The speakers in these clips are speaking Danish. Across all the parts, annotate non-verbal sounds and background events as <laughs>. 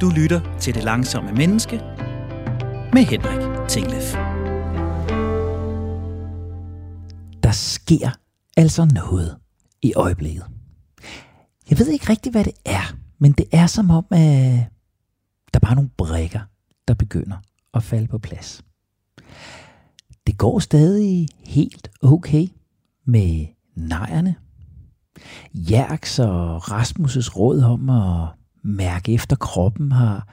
Du lytter til Det Langsomme Menneske med Henrik Tinglef. Der sker altså noget i øjeblikket. Jeg ved ikke rigtigt, hvad det er, men det er som om, at der bare er nogle brækker, der begynder at falde på plads. Det går stadig helt okay med nejerne. Jerks og Rasmus' råd om at mærke efter kroppen har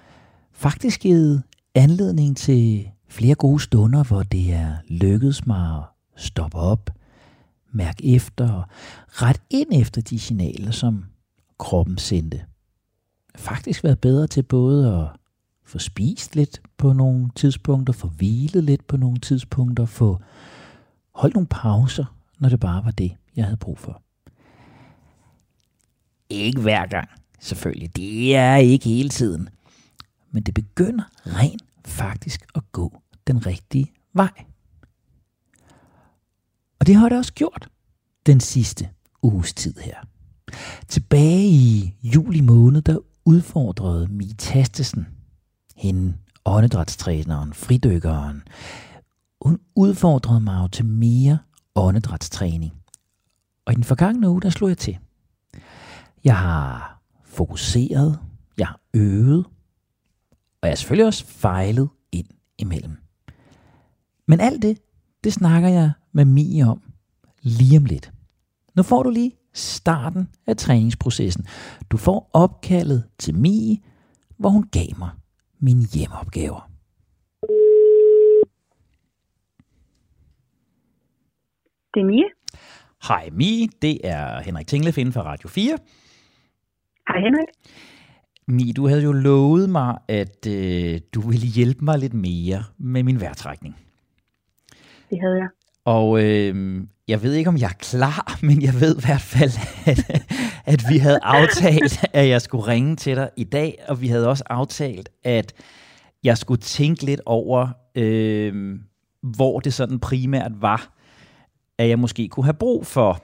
faktisk givet anledning til flere gode stunder, hvor det er lykkedes mig at stoppe op, mærke efter og ret ind efter de signaler, som kroppen sendte. Faktisk været bedre til både at få spist lidt på nogle tidspunkter, få hvilet lidt på nogle tidspunkter, få holdt nogle pauser, når det bare var det, jeg havde brug for. Ikke hver gang, selvfølgelig. Det er ikke hele tiden. Men det begynder rent faktisk at gå den rigtige vej. Og det har det også gjort den sidste uges tid her. Tilbage i juli måned, der udfordrede Mie Tastesen, hende åndedrætstræneren, fridykkeren, hun udfordrede mig jo til mere åndedrætstræning. Og i den forgangne uge, der slog jeg til. Jeg har fokuseret, jeg har øvet, og jeg har selvfølgelig også fejlet ind imellem. Men alt det, det snakker jeg med Mie om lige om lidt. Nu får du lige starten af træningsprocessen. Du får opkaldet til Mie, hvor hun gav mig mine hjemmeopgaver. Det er Mie. Hej Mie, det er Henrik Tinglef inden for Radio 4. Hej Henrik. Mie, du havde jo lovet mig, at øh, du ville hjælpe mig lidt mere med min vejrtrækning. Det havde jeg. Og øh, jeg ved ikke, om jeg er klar, <laughs> men jeg ved i hvert fald, at, at vi havde aftalt, <laughs> at jeg skulle ringe til dig i dag, og vi havde også aftalt, at jeg skulle tænke lidt over, øh, hvor det sådan primært var, at jeg måske kunne have brug for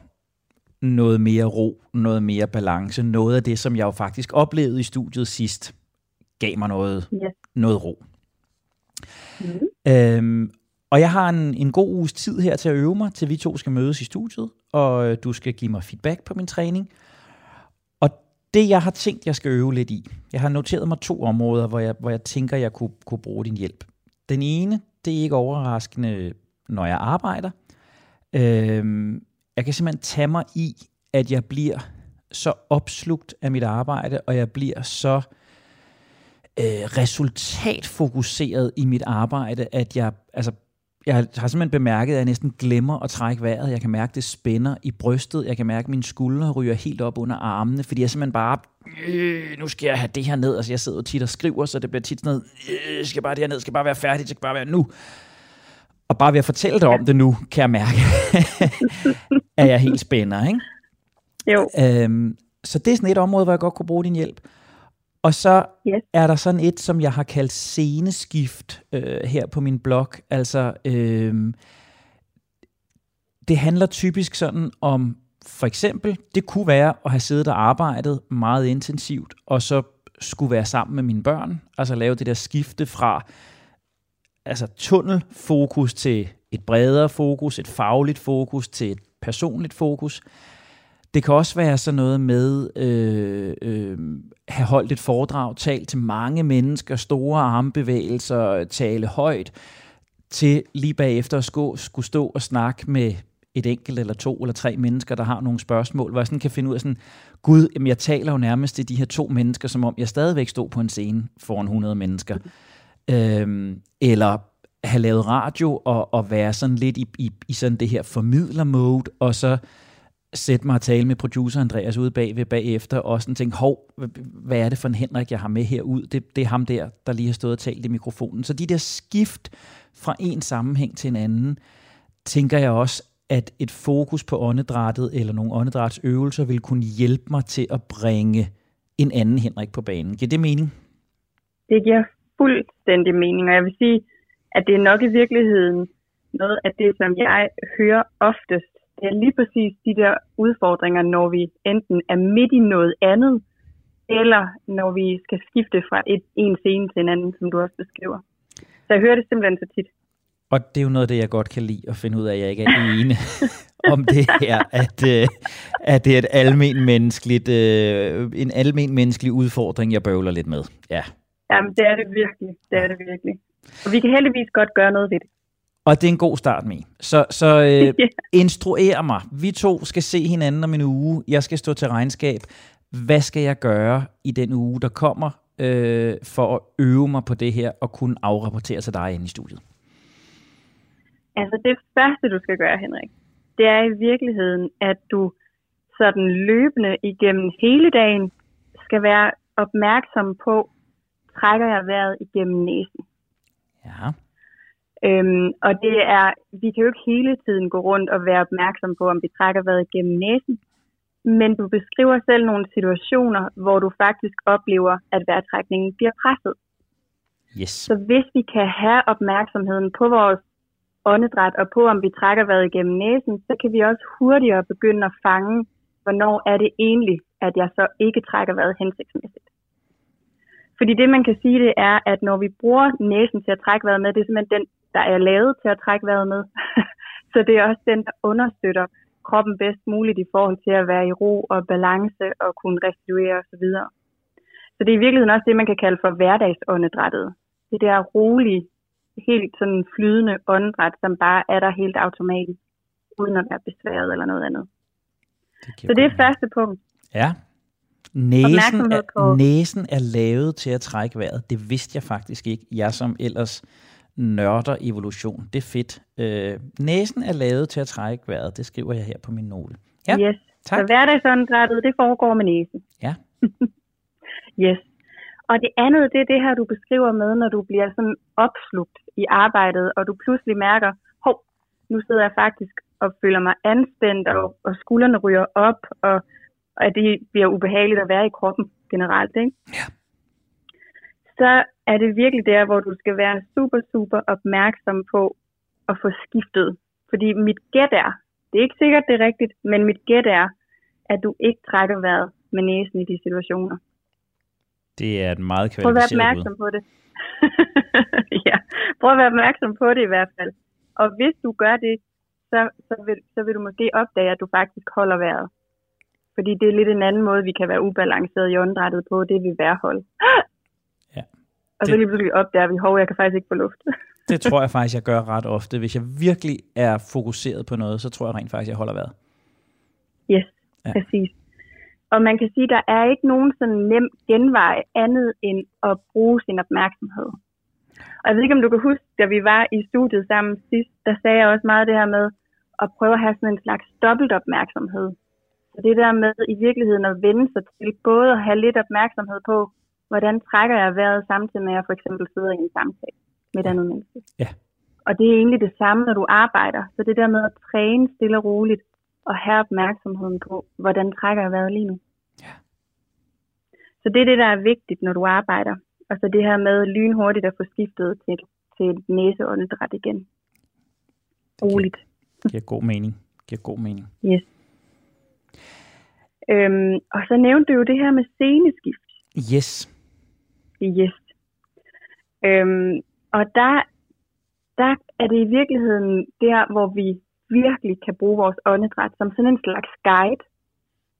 noget mere ro, noget mere balance, noget af det, som jeg jo faktisk oplevede i studiet sidst, gav mig noget, yes. noget ro. Mm. Øhm, og jeg har en, en god uges tid her til at øve mig, til vi to skal mødes i studiet, og øh, du skal give mig feedback på min træning. Og det, jeg har tænkt, jeg skal øve lidt i, jeg har noteret mig to områder, hvor jeg, hvor jeg tænker, jeg kunne, kunne bruge din hjælp. Den ene, det er ikke overraskende, når jeg arbejder. Øhm, jeg kan simpelthen tage mig i, at jeg bliver så opslugt af mit arbejde, og jeg bliver så øh, resultatfokuseret i mit arbejde, at jeg, altså, jeg har simpelthen bemærket, at jeg næsten glemmer at trække vejret. Jeg kan mærke, det spænder i brystet. Jeg kan mærke, at mine skuldre ryger helt op under armene, fordi jeg simpelthen bare, øh, nu skal jeg have det her ned. Altså, jeg sidder tit og skriver, så det bliver tit sådan noget, øh, skal bare det her ned, skal bare være færdigt, skal bare være nu. Og bare ved at fortælle dig om det nu, kan jeg mærke, at <laughs> jeg helt spænder, ikke? Jo. Øhm, så det er sådan et område, hvor jeg godt kunne bruge din hjælp. Og så yes. er der sådan et, som jeg har kaldt sceneskift øh, her på min blog. Altså, øh, det handler typisk sådan om, for eksempel, det kunne være at have siddet og arbejdet meget intensivt, og så skulle være sammen med mine børn, altså lave det der skifte fra altså tunnelfokus til et bredere fokus, et fagligt fokus til et personligt fokus. Det kan også være sådan noget med øh, øh, have holdt et foredrag, talt til mange mennesker, store armbevægelser, tale højt, til lige bagefter at skulle, skulle stå og snakke med et enkelt eller to eller tre mennesker, der har nogle spørgsmål, hvor jeg sådan kan finde ud af sådan, gud, jamen jeg taler jo nærmest til de her to mennesker, som om jeg stadigvæk stod på en scene foran 100 mennesker. Øhm, eller have lavet radio og, og være sådan lidt i, i, i sådan det her formidler-mode, og så sætte mig og tale med producer Andreas ude bagved bagefter, og sådan tænke, hov, hvad er det for en Henrik, jeg har med herud? Det, det er ham der, der lige har stået og talt i mikrofonen. Så de der skift fra en sammenhæng til en anden, tænker jeg også, at et fokus på åndedrættet eller nogle åndedrætsøvelser vil kunne hjælpe mig til at bringe en anden Henrik på banen. Giver det mening? Det giver fuldstændig mening, og jeg vil sige, at det er nok i virkeligheden noget af det, som jeg hører oftest det er lige præcis de der udfordringer, når vi enten er midt i noget andet, eller når vi skal skifte fra et, en scene til en anden, som du også beskriver. Så jeg hører det simpelthen så tit. Og det er jo noget af det, jeg godt kan lide at finde ud af, at jeg ikke er ene <laughs> om det her, at, øh, at det er et almen menneskeligt, øh, en almen menneskelig udfordring, jeg bøvler lidt med. Ja. Jamen, det er det virkelig. Det er det virkelig. Og vi kan heldigvis godt gøre noget ved det. Og det er en god start med. Så, så øh, <laughs> instruer mig. Vi to skal se hinanden om en uge. Jeg skal stå til regnskab. Hvad skal jeg gøre i den uge, der kommer, øh, for at øve mig på det her og kunne afrapportere til dig inde i studiet? Altså det første, du skal gøre, Henrik, det er i virkeligheden, at du sådan løbende igennem hele dagen skal være opmærksom på, trækker jeg vejret igennem næsen. Ja. Øhm, og det er, vi kan jo ikke hele tiden gå rundt og være opmærksom på, om vi trækker vejret igennem næsen, men du beskriver selv nogle situationer, hvor du faktisk oplever, at vejrtrækningen bliver presset. Yes. Så hvis vi kan have opmærksomheden på vores åndedræt og på, om vi trækker vejret igennem næsen, så kan vi også hurtigere begynde at fange, hvornår er det egentlig, at jeg så ikke trækker vejret hensigtsmæssigt. Fordi det, man kan sige, det er, at når vi bruger næsen til at trække vejret med, det er simpelthen den, der er lavet til at trække vejret med. <laughs> så det er også den, der understøtter kroppen bedst muligt i forhold til at være i ro og balance og kunne restituere osv. Så det er i virkeligheden også det, man kan kalde for hverdagsåndedrættet. Det der rolige, helt sådan flydende åndedræt, som bare er der helt automatisk, uden at være besværet eller noget andet. Det så det er første punkt. Ja. Næsen er, næsen er lavet til at trække vejret. Det vidste jeg faktisk ikke. Jeg som ellers nørder evolution. Det er fedt. Øh, næsen er lavet til at trække vejret. Det skriver jeg her på min note. Ja, yes. tak. Så hverdagsåndedrættet, det foregår med næsen. Ja. <laughs> yes. Og det andet, det er det her, du beskriver med, når du bliver sådan opslugt i arbejdet, og du pludselig mærker, hov, nu sidder jeg faktisk og føler mig anspændt, og, og skuldrene ryger op, og at det bliver ubehageligt at være i kroppen generelt. Ikke? Ja. Så er det virkelig der, hvor du skal være super, super opmærksom på at få skiftet. Fordi mit gæt er, det er ikke sikkert, det er rigtigt, men mit gæt er, at du ikke trækker vejret med næsen i de situationer. Det er et meget kvalificeret Prøv at være opmærksom på det. <laughs> ja, prøv at være opmærksom på det i hvert fald. Og hvis du gør det, så, så, vil, så vil du måske opdage, at du faktisk holder vejret. Fordi det er lidt en anden måde, vi kan være ubalanceret i åndedrættet på, det er ved vejrhold. Ja. Og så lige pludselig opdager vi, hov, jeg kan faktisk ikke få luft. <laughs> det tror jeg faktisk, jeg gør ret ofte. Hvis jeg virkelig er fokuseret på noget, så tror jeg rent faktisk, jeg holder vejret. Yes, ja. præcis. Og man kan sige, at der er ikke nogen sådan nem genvej andet end at bruge sin opmærksomhed. Og jeg ved ikke, om du kan huske, da vi var i studiet sammen sidst, der sagde jeg også meget det her med at prøve at have sådan en slags dobbelt opmærksomhed. Så det der med i virkeligheden at vende sig til både at have lidt opmærksomhed på, hvordan trækker jeg vejret samtidig med, at jeg for eksempel sidder i en samtale med et andet menneske. Ja. Og det er egentlig det samme, når du arbejder. Så det der med at træne stille og roligt, og have opmærksomheden på, hvordan trækker jeg vejret lige nu. Ja. Så det er det, der er vigtigt, når du arbejder. Og så det her med lynhurtigt at få skiftet til, til næseåndedræt igen. Roligt. Det giver god mening. Giver god mening. Yes. Øhm, og så nævnte du jo det her med sceneskift. Yes. Yes. Øhm, og der, der er det i virkeligheden der, hvor vi virkelig kan bruge vores åndedræt som sådan en slags guide.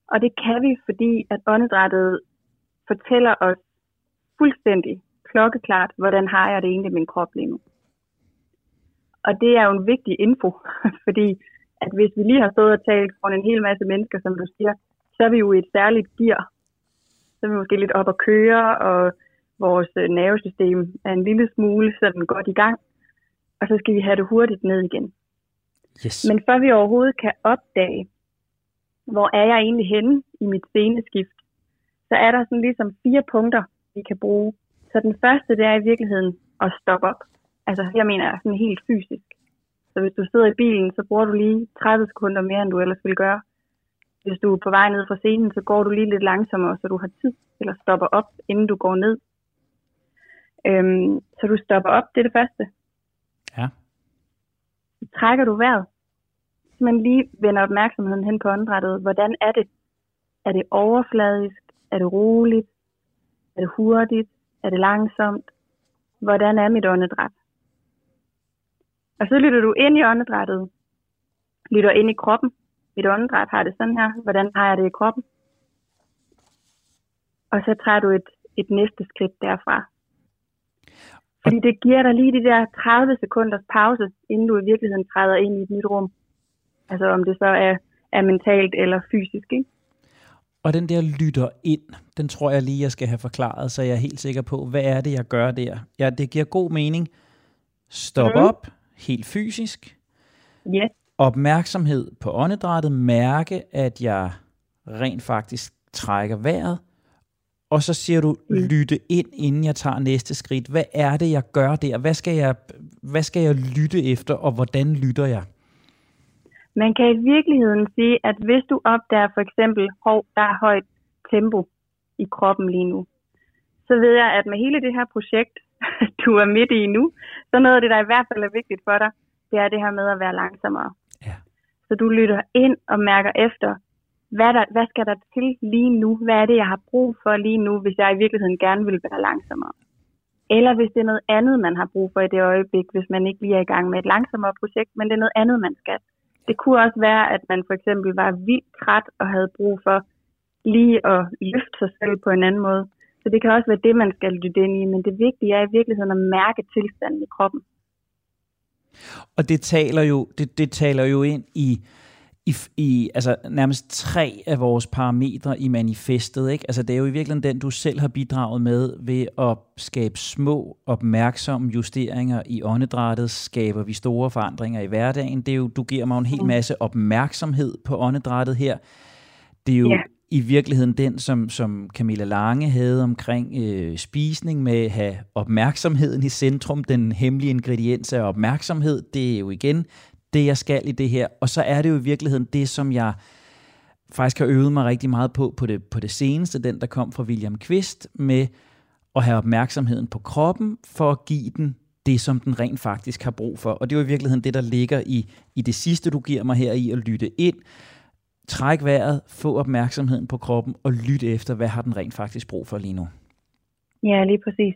Og det kan vi, fordi at åndedrættet fortæller os fuldstændig klokkeklart, hvordan har jeg det egentlig i min krop lige nu. Og det er jo en vigtig info, <laughs> fordi at hvis vi lige har stået og talt foran en hel masse mennesker, som du siger, så er vi jo i et særligt gear. Så er vi måske lidt op at køre, og vores øh, nervesystem er en lille smule sådan godt i gang. Og så skal vi have det hurtigt ned igen. Yes. Men før vi overhovedet kan opdage, hvor er jeg egentlig henne i mit sceneskift, så er der sådan ligesom fire punkter, vi kan bruge. Så den første, det er i virkeligheden at stoppe op. Altså, jeg mener sådan helt fysisk. Så hvis du sidder i bilen, så bruger du lige 30 sekunder mere, end du ellers ville gøre. Hvis du er på vej ned fra scenen, så går du lige lidt langsommere, så du har tid, eller stopper op, inden du går ned. Øhm, så du stopper op, det er det første. Ja trækker du vejret, så man lige vender opmærksomheden hen på åndedrættet. Hvordan er det? Er det overfladisk? Er det roligt? Er det hurtigt? Er det langsomt? Hvordan er mit åndedræt? Og så lytter du ind i åndedrættet. Lytter ind i kroppen. Mit åndedræt har det sådan her. Hvordan har jeg det i kroppen? Og så tager du et, et næste skridt derfra. Fordi det giver dig lige de der 30 sekunders pause, inden du i virkeligheden træder ind i et nyt rum. Altså om det så er, er mentalt eller fysisk, ikke? Og den der lytter ind, den tror jeg lige, jeg skal have forklaret, så jeg er helt sikker på, hvad er det, jeg gør der? Ja, det giver god mening. Stop mm. op, helt fysisk. Yes. Opmærksomhed på åndedrættet, mærke, at jeg rent faktisk trækker vejret, og så siger du, mm. lytte ind, inden jeg tager næste skridt. Hvad er det, jeg gør der? Hvad skal jeg, hvad skal jeg lytte efter, og hvordan lytter jeg? Man kan i virkeligheden sige, at hvis du opdager for eksempel, hov, der er højt tempo i kroppen lige nu, så ved jeg, at med hele det her projekt, <laughs> du er midt i nu, så noget af det, der i hvert fald er vigtigt for dig, det er det her med at være langsommere. Ja. Så du lytter ind og mærker efter, hvad, der, hvad skal der til lige nu? Hvad er det, jeg har brug for lige nu, hvis jeg i virkeligheden gerne vil være langsommere? Eller hvis det er noget andet, man har brug for i det øjeblik, hvis man ikke lige er i gang med et langsommere projekt, men det er noget andet, man skal. Det kunne også være, at man for eksempel var vildt træt og havde brug for lige at løfte sig selv på en anden måde. Så det kan også være det, man skal lytte ind i, men det vigtige er i virkeligheden at mærke tilstanden i kroppen. Og det taler jo, det, det taler jo ind i, i, i altså nærmest tre af vores parametre i manifestet. Ikke? Altså det er jo i virkeligheden den, du selv har bidraget med ved at skabe små, opmærksomme justeringer i åndedrættet, skaber vi store forandringer i hverdagen. Det er jo, du giver mig en hel mm. masse opmærksomhed på åndedrættet her. Det er jo yeah i virkeligheden den, som, som Camilla Lange havde omkring øh, spisning med at have opmærksomheden i centrum, den hemmelige ingrediens af opmærksomhed. Det er jo igen det, jeg skal i det her. Og så er det jo i virkeligheden det, som jeg faktisk har øvet mig rigtig meget på på det, på det seneste, den der kom fra William Quist, med at have opmærksomheden på kroppen, for at give den det, som den rent faktisk har brug for. Og det er jo i virkeligheden det, der ligger i, i det sidste, du giver mig her i at lytte ind. Træk vejret, få opmærksomheden på kroppen og lytte efter, hvad har den rent faktisk brug for lige nu. Ja, lige præcis.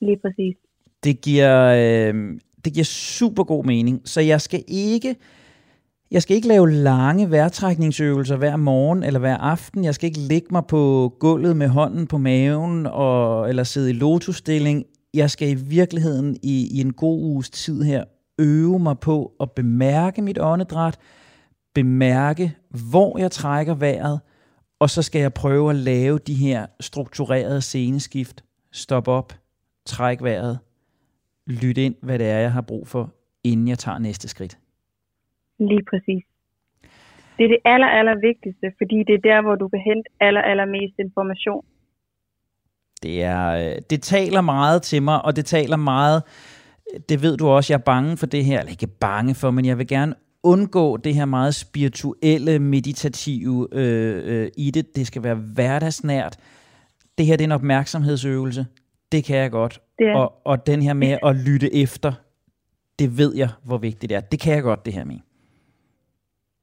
Lige præcis. Det giver, øh, det giver super god mening. Så jeg skal ikke... Jeg skal ikke lave lange vejrtrækningsøvelser hver morgen eller hver aften. Jeg skal ikke ligge mig på gulvet med hånden på maven og, eller sidde i lotusstilling. Jeg skal i virkeligheden i, i en god uges tid her øve mig på at bemærke mit åndedræt, bemærke, hvor jeg trækker vejret, og så skal jeg prøve at lave de her strukturerede sceneskift. Stop op, træk vejret, lytte ind, hvad det er, jeg har brug for, inden jeg tager næste skridt. Lige præcis. Det er det aller, aller vigtigste, fordi det er der, hvor du kan hente aller, aller mest information. Det, er, øh, det taler meget til mig, og det taler meget, det ved du også, jeg er bange for det her, eller ikke bange for, men jeg vil gerne undgå det her meget spirituelle, meditative øh, øh, i det. Det skal være hverdagsnært. Det her det er en opmærksomhedsøvelse det kan jeg godt. Er. Og, og den her med at lytte efter, det ved jeg, hvor vigtigt det er. Det kan jeg godt, det her med.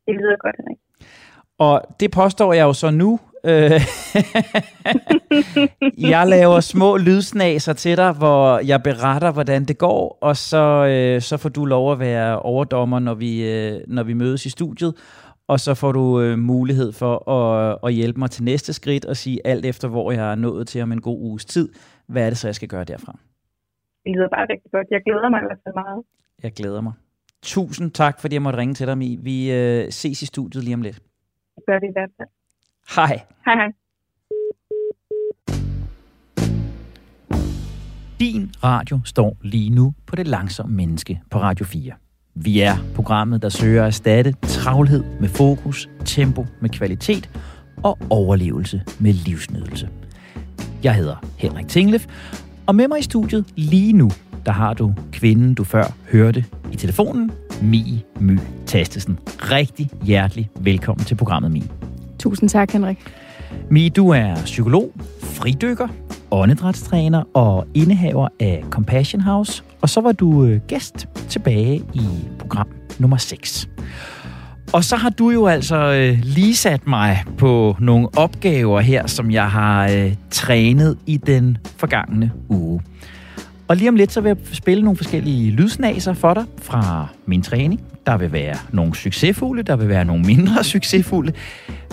Det lyder godt, Henrik. Og det påstår jeg jo så nu. Øh, <laughs> jeg laver små lydsnaser til dig, hvor jeg beretter, hvordan det går, og så, øh, så får du lov at være overdommer, når vi, øh, når vi mødes i studiet og så får du øh, mulighed for at, at hjælpe mig til næste skridt og sige alt efter, hvor jeg er nået til om en god uges tid. Hvad er det så, jeg skal gøre derfra? Det lyder bare rigtig godt. Jeg glæder mig i hvert fald meget. Jeg glæder mig. Tusind tak, fordi jeg måtte ringe til dig, Mi. Vi øh, ses i studiet lige om lidt. Det gør det i hvert fald. Hej. Hej, hej. Din radio står lige nu på det langsomme menneske på Radio 4. Vi er programmet, der søger at erstatte travlhed med fokus, tempo med kvalitet og overlevelse med livsnydelse. Jeg hedder Henrik Tinglef, og med mig i studiet lige nu, der har du kvinden, du før hørte i telefonen, Mi My Tastesen. Rigtig hjertelig velkommen til programmet, Mi. Tusind tak, Henrik. Mi, du er psykolog, fridykker, åndedrætstræner og indehaver af Compassion House, og så var du øh, gæst tilbage i program nummer 6. Og så har du jo altså øh, lige sat mig på nogle opgaver her, som jeg har øh, trænet i den forgangne uge. Og lige om lidt, så vil jeg spille nogle forskellige lydsnaser for dig fra min træning. Der vil være nogle succesfulde, der vil være nogle mindre <laughs> succesfulde.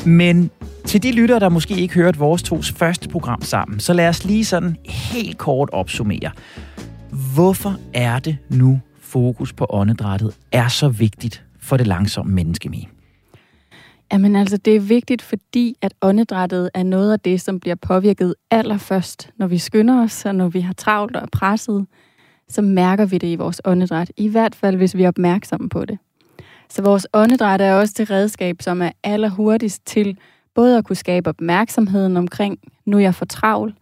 Men til de lyttere, der måske ikke hørte vores tos første program sammen, så lad os lige sådan helt kort opsummere. Hvorfor er det nu fokus på åndedrættet er så vigtigt for det langsomme menneske, med? Jamen altså, det er vigtigt, fordi at åndedrættet er noget af det, som bliver påvirket allerførst, når vi skynder os, og når vi har travlt og er presset, så mærker vi det i vores åndedræt. I hvert fald, hvis vi er opmærksomme på det. Så vores åndedræt er også det redskab, som er allerhurtigst til både at kunne skabe opmærksomheden omkring, nu er jeg for travl,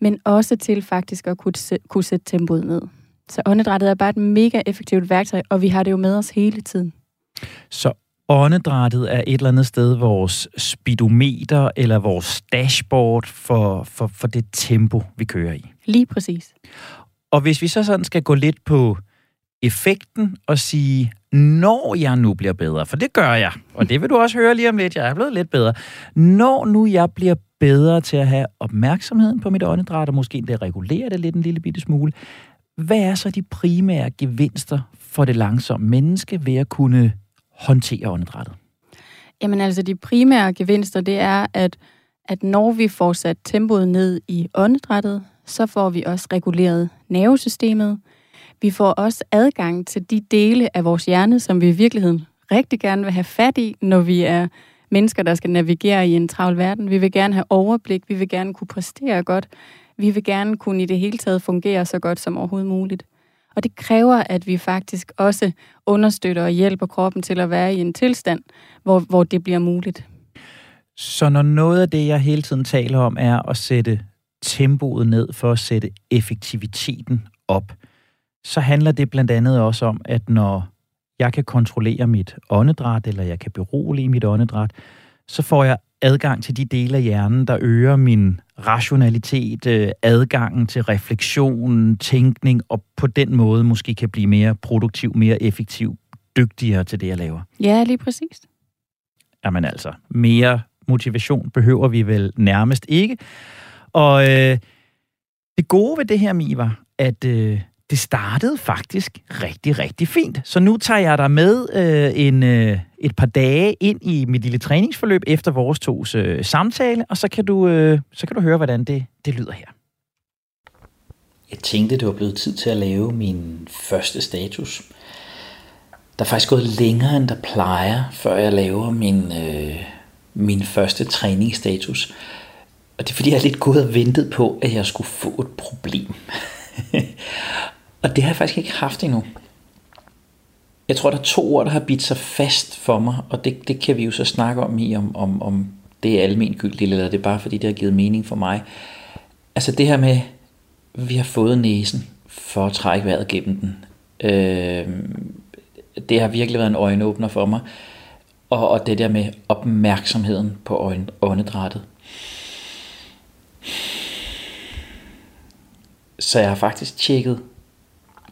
men også til faktisk at kunne, kunne sætte tempoet ned. Så åndedrættet er bare et mega effektivt værktøj, og vi har det jo med os hele tiden. Så åndedrættet er et eller andet sted vores speedometer eller vores dashboard for, for, for det tempo, vi kører i. Lige præcis. Og hvis vi så sådan skal gå lidt på effekten og sige, når jeg nu bliver bedre, for det gør jeg, og det vil du også høre lige om lidt, jeg er blevet lidt bedre. Når nu jeg bliver bedre til at have opmærksomheden på mit åndedræt, og måske endda regulere det lidt en lille bitte smule, hvad er så de primære gevinster for det langsomme menneske ved at kunne håndtere åndedrættet? Jamen altså, de primære gevinster, det er, at, at når vi får sat tempoet ned i åndedrættet, så får vi også reguleret nervesystemet. Vi får også adgang til de dele af vores hjerne, som vi i virkeligheden rigtig gerne vil have fat i, når vi er mennesker, der skal navigere i en travl verden. Vi vil gerne have overblik, vi vil gerne kunne præstere godt, vi vil gerne kunne i det hele taget fungere så godt som overhovedet muligt. Og det kræver, at vi faktisk også understøtter og hjælper kroppen til at være i en tilstand, hvor, hvor det bliver muligt. Så når noget af det, jeg hele tiden taler om, er at sætte tempoet ned for at sætte effektiviteten op, så handler det blandt andet også om, at når jeg kan kontrollere mit åndedræt, eller jeg kan berolige mit åndedræt, så får jeg adgang til de dele af hjernen, der øger min rationalitet, øh, adgangen til refleksion, tænkning, og på den måde måske kan blive mere produktiv, mere effektiv, dygtigere til det, jeg laver. Ja, lige præcis. Jamen altså, mere motivation behøver vi vel nærmest ikke. Og øh, det gode ved det her, Mi, var, at øh, det startede faktisk rigtig, rigtig fint. Så nu tager jeg dig med øh, en, øh, et par dage ind i mit lille træningsforløb efter vores tos øh, samtale, og så kan du, øh, så kan du høre, hvordan det, det lyder her. Jeg tænkte, det var blevet tid til at lave min første status. Der er faktisk gået længere, end der plejer, før jeg laver min, øh, min første træningsstatus. Og det er fordi, jeg lidt gået og ventet på, at jeg skulle få et problem. <laughs> Og det har jeg faktisk ikke haft endnu. Jeg tror, der er to ord, der har bidt sig fast for mig, og det, det kan vi jo så snakke om i, om, om, om det er almengyldigt, eller det er bare fordi, det har givet mening for mig. Altså det her med, vi har fået næsen for at trække vejret gennem den. Øh, det har virkelig været en øjenåbner for mig. Og, og det der med opmærksomheden på øjen, åndedrættet. Så jeg har faktisk tjekket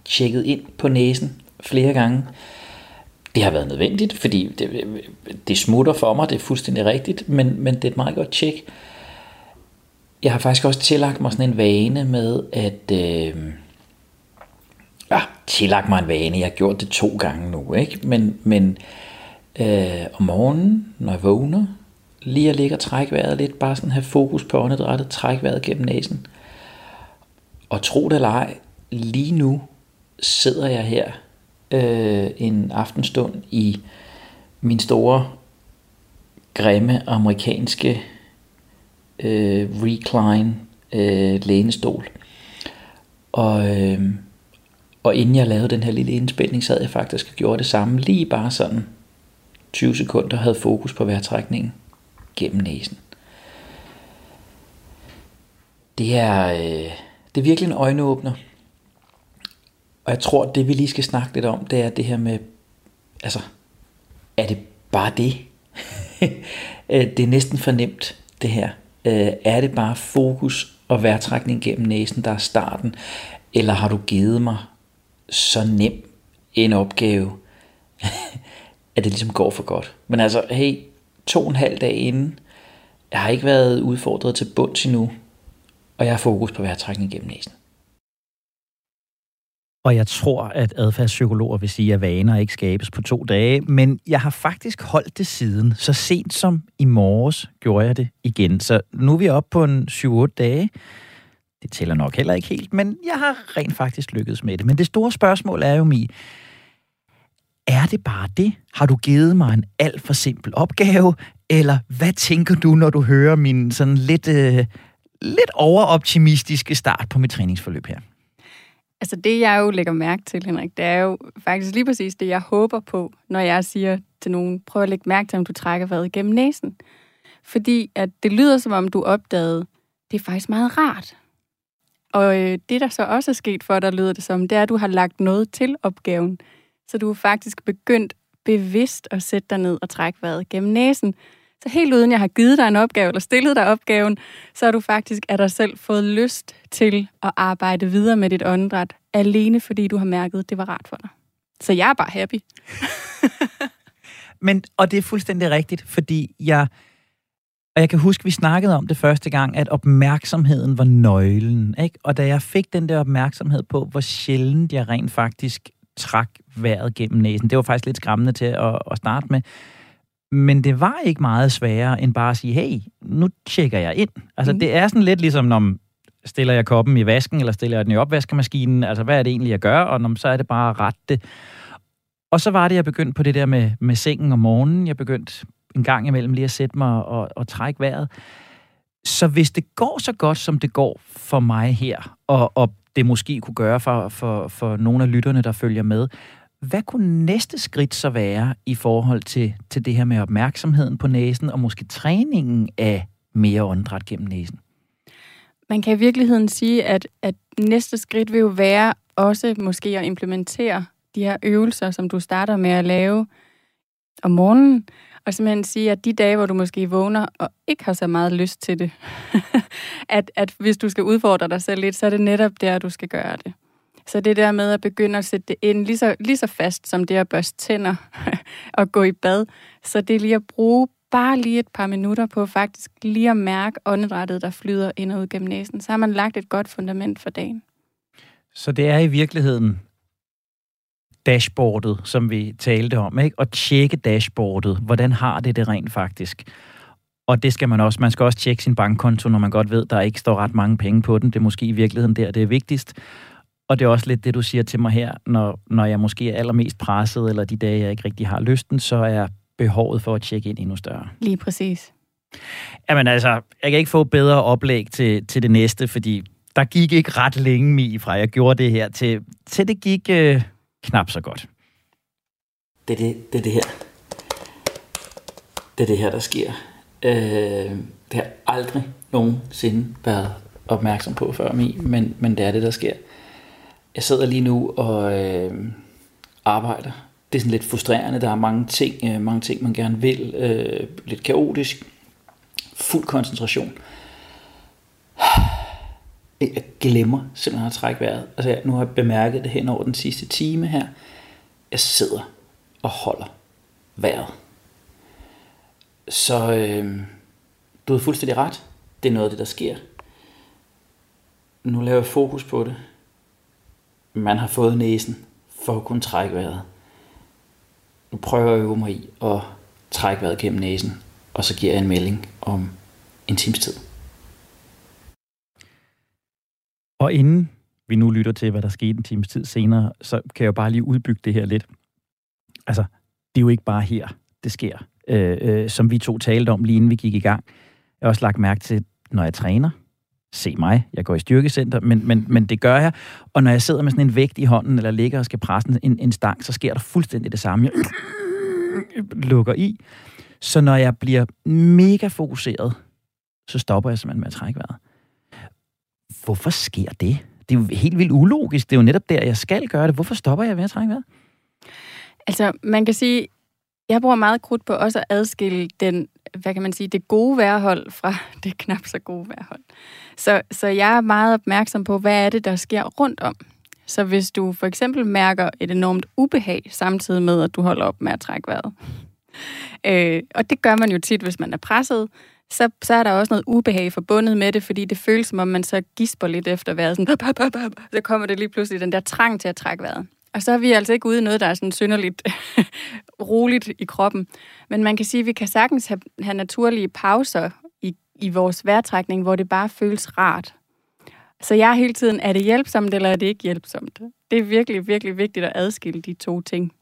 tjekket ind på næsen flere gange. Det har været nødvendigt, fordi det, det smutter for mig, det er fuldstændig rigtigt, men, men det er et meget godt tjek. Jeg har faktisk også tillagt mig sådan en vane med, at... Øh, ja, tillagt mig en vane, jeg har gjort det to gange nu, ikke? Men, men øh, om morgenen, når jeg vågner, lige at ligge og trække vejret lidt, bare sådan have fokus på åndedrættet, trække vejret gennem næsen. Og tro det eller ej, lige nu sidder jeg her øh, en aftenstund i min store, grimme amerikanske øh, recline øh, lænestol. Og, øh, og inden jeg lavede den her lille indspænding, så havde jeg faktisk gjort det samme, lige bare sådan 20 sekunder havde fokus på vejrtrækningen gennem næsen. Det er, øh, det er virkelig en øjenåbner. Og jeg tror, det vi lige skal snakke lidt om, det er det her med, altså, er det bare det? <laughs> Øh, det er næsten fornemt, det her. Øh, er det bare fokus og vejrtrækning gennem næsen, der er starten? Eller har du givet mig så nem en opgave, <laughs> at det ligesom går for godt. Men altså, hey, to og en halv dag inden, jeg har ikke været udfordret til bunds endnu, og jeg har fokus på vejrtrækning gennem næsen. Og jeg tror, at adfærdspsykologer vil sige, at vaner ikke skabes på to dage, men jeg har faktisk holdt det siden. Så sent som i morges gjorde jeg det igen. Så nu er vi oppe på en 7-8 dage. Det tæller nok heller ikke helt, men jeg har rent faktisk lykkedes med det. Men det store spørgsmål er jo, Mi, er det bare det? Har du givet mig en alt for simpel opgave? Eller hvad tænker du, når du hører min sådan lidt, øh, lidt overoptimistiske start på mit træningsforløb her? Altså det, jeg jo lægger mærke til, Henrik, det er jo faktisk lige præcis det, jeg håber på, når jeg siger til nogen, prøv at lægge mærke til, om du trækker vejret gennem næsen. Fordi at det lyder, som om du opdagede, det er faktisk meget rart. Og øh, det, der så også er sket for dig, lyder det som, det er, at du har lagt noget til opgaven. Så du er faktisk begyndt bevidst at sætte dig ned og trække vejret gennem næsen. Så helt uden jeg har givet dig en opgave eller stillet dig opgaven, så har du faktisk af dig selv fået lyst til at arbejde videre med dit åndedræt, alene fordi du har mærket, at det var rart for dig. Så jeg er bare happy. <laughs> Men, og det er fuldstændig rigtigt, fordi jeg, og jeg kan huske, vi snakkede om det første gang, at opmærksomheden var nøglen. Ikke? Og da jeg fik den der opmærksomhed på, hvor sjældent jeg rent faktisk trak vejret gennem næsen, det var faktisk lidt skræmmende til at, at starte med, men det var ikke meget sværere end bare at sige, hey, nu tjekker jeg ind. Altså, mm. det er sådan lidt ligesom, når stiller jeg koppen i vasken, eller stiller jeg den i opvaskemaskinen? Altså, hvad er det egentlig, jeg gør? Og når, så er det bare at rette det. Og så var det, jeg begyndte på det der med, med sengen om morgenen. Jeg begyndte en gang imellem lige at sætte mig og, og trække vejret. Så hvis det går så godt, som det går for mig her, og, og det måske kunne gøre for, for, for nogle af lytterne, der følger med, hvad kunne næste skridt så være i forhold til, til det her med opmærksomheden på næsen, og måske træningen af mere åndedræt gennem næsen? Man kan i virkeligheden sige, at, at næste skridt vil jo være også måske at implementere de her øvelser, som du starter med at lave om morgenen, og simpelthen sige, at de dage, hvor du måske vågner og ikke har så meget lyst til det, <laughs> at, at hvis du skal udfordre dig selv lidt, så er det netop der, du skal gøre det. Så det der med at begynde at sætte det ind lige så, lige så fast som det at børste tænder <laughs> og gå i bad, så det er lige at bruge bare lige et par minutter på faktisk lige at mærke åndedrættet, der flyder ind og ud gennem næsen. Så har man lagt et godt fundament for dagen. Så det er i virkeligheden dashboardet, som vi talte om, ikke? Og tjekke dashboardet. Hvordan har det det rent faktisk? Og det skal man også. Man skal også tjekke sin bankkonto, når man godt ved, der ikke står ret mange penge på den. Det er måske i virkeligheden der, det er vigtigst. Og det er også lidt det, du siger til mig her, når, når jeg måske er allermest presset, eller de dage, jeg ikke rigtig har lysten, så er behovet for at tjekke ind endnu større. Lige præcis. Jamen altså, jeg kan ikke få bedre oplæg til, til det næste, fordi der gik ikke ret længe mig fra jeg gjorde det her, til, til det gik øh, knap så godt. Det er det, det, er det her. Det er det her, der sker. Øh, det har aldrig nogensinde været opmærksom på før mig, men, men det er det, der sker. Jeg sidder lige nu og øh, arbejder. Det er sådan lidt frustrerende. Der er mange ting, øh, mange ting man gerne vil. Øh, lidt kaotisk. Fuld koncentration. Jeg glemmer simpelthen at trække vejret. Altså, nu har jeg bemærket det hen over den sidste time her. Jeg sidder og holder vejret. Så øh, du har fuldstændig ret. Det er noget af det, der sker. Nu laver jeg fokus på det man har fået næsen for at kunne trække vejret. Nu prøver jeg at øve mig i at trække vejret gennem næsen, og så giver jeg en melding om en times tid. Og inden vi nu lytter til, hvad der skete en times tid senere, så kan jeg jo bare lige udbygge det her lidt. Altså, det er jo ikke bare her, det sker. Øh, øh, som vi to talte om, lige inden vi gik i gang. Jeg har også lagt mærke til, når jeg træner, se mig, jeg går i styrkecenter, men, men, men det gør jeg. Og når jeg sidder med sådan en vægt i hånden, eller ligger og skal presse en, en stang, så sker der fuldstændig det samme. Jeg lukker i. Så når jeg bliver mega fokuseret, så stopper jeg simpelthen med at trække vejret. Hvorfor sker det? Det er jo helt vildt ulogisk. Det er jo netop der, jeg skal gøre det. Hvorfor stopper jeg ved at trække vejret? Altså, man kan sige, jeg bruger meget krudt på også at adskille den, hvad kan man sige, det gode vejrhold fra <laughs> det knap så gode vejrhold. Så, så jeg er meget opmærksom på, hvad er det, der sker rundt om. Så hvis du for eksempel mærker et enormt ubehag, samtidig med, at du holder op med at trække vejret, øh, og det gør man jo tit, hvis man er presset, så, så er der også noget ubehag forbundet med det, fordi det føles som om, man så gisper lidt efter vejret. Sådan, så kommer det lige pludselig den der trang til at trække vejret. Og så er vi altså ikke ude i noget, der er sådan synderligt <laughs> roligt i kroppen. Men man kan sige, at vi kan sagtens have, have naturlige pauser i, i vores vejrtrækning, hvor det bare føles rart. Så jeg er hele tiden, er det hjælpsomt, eller er det ikke hjælpsomt? Det er virkelig, virkelig vigtigt at adskille de to ting.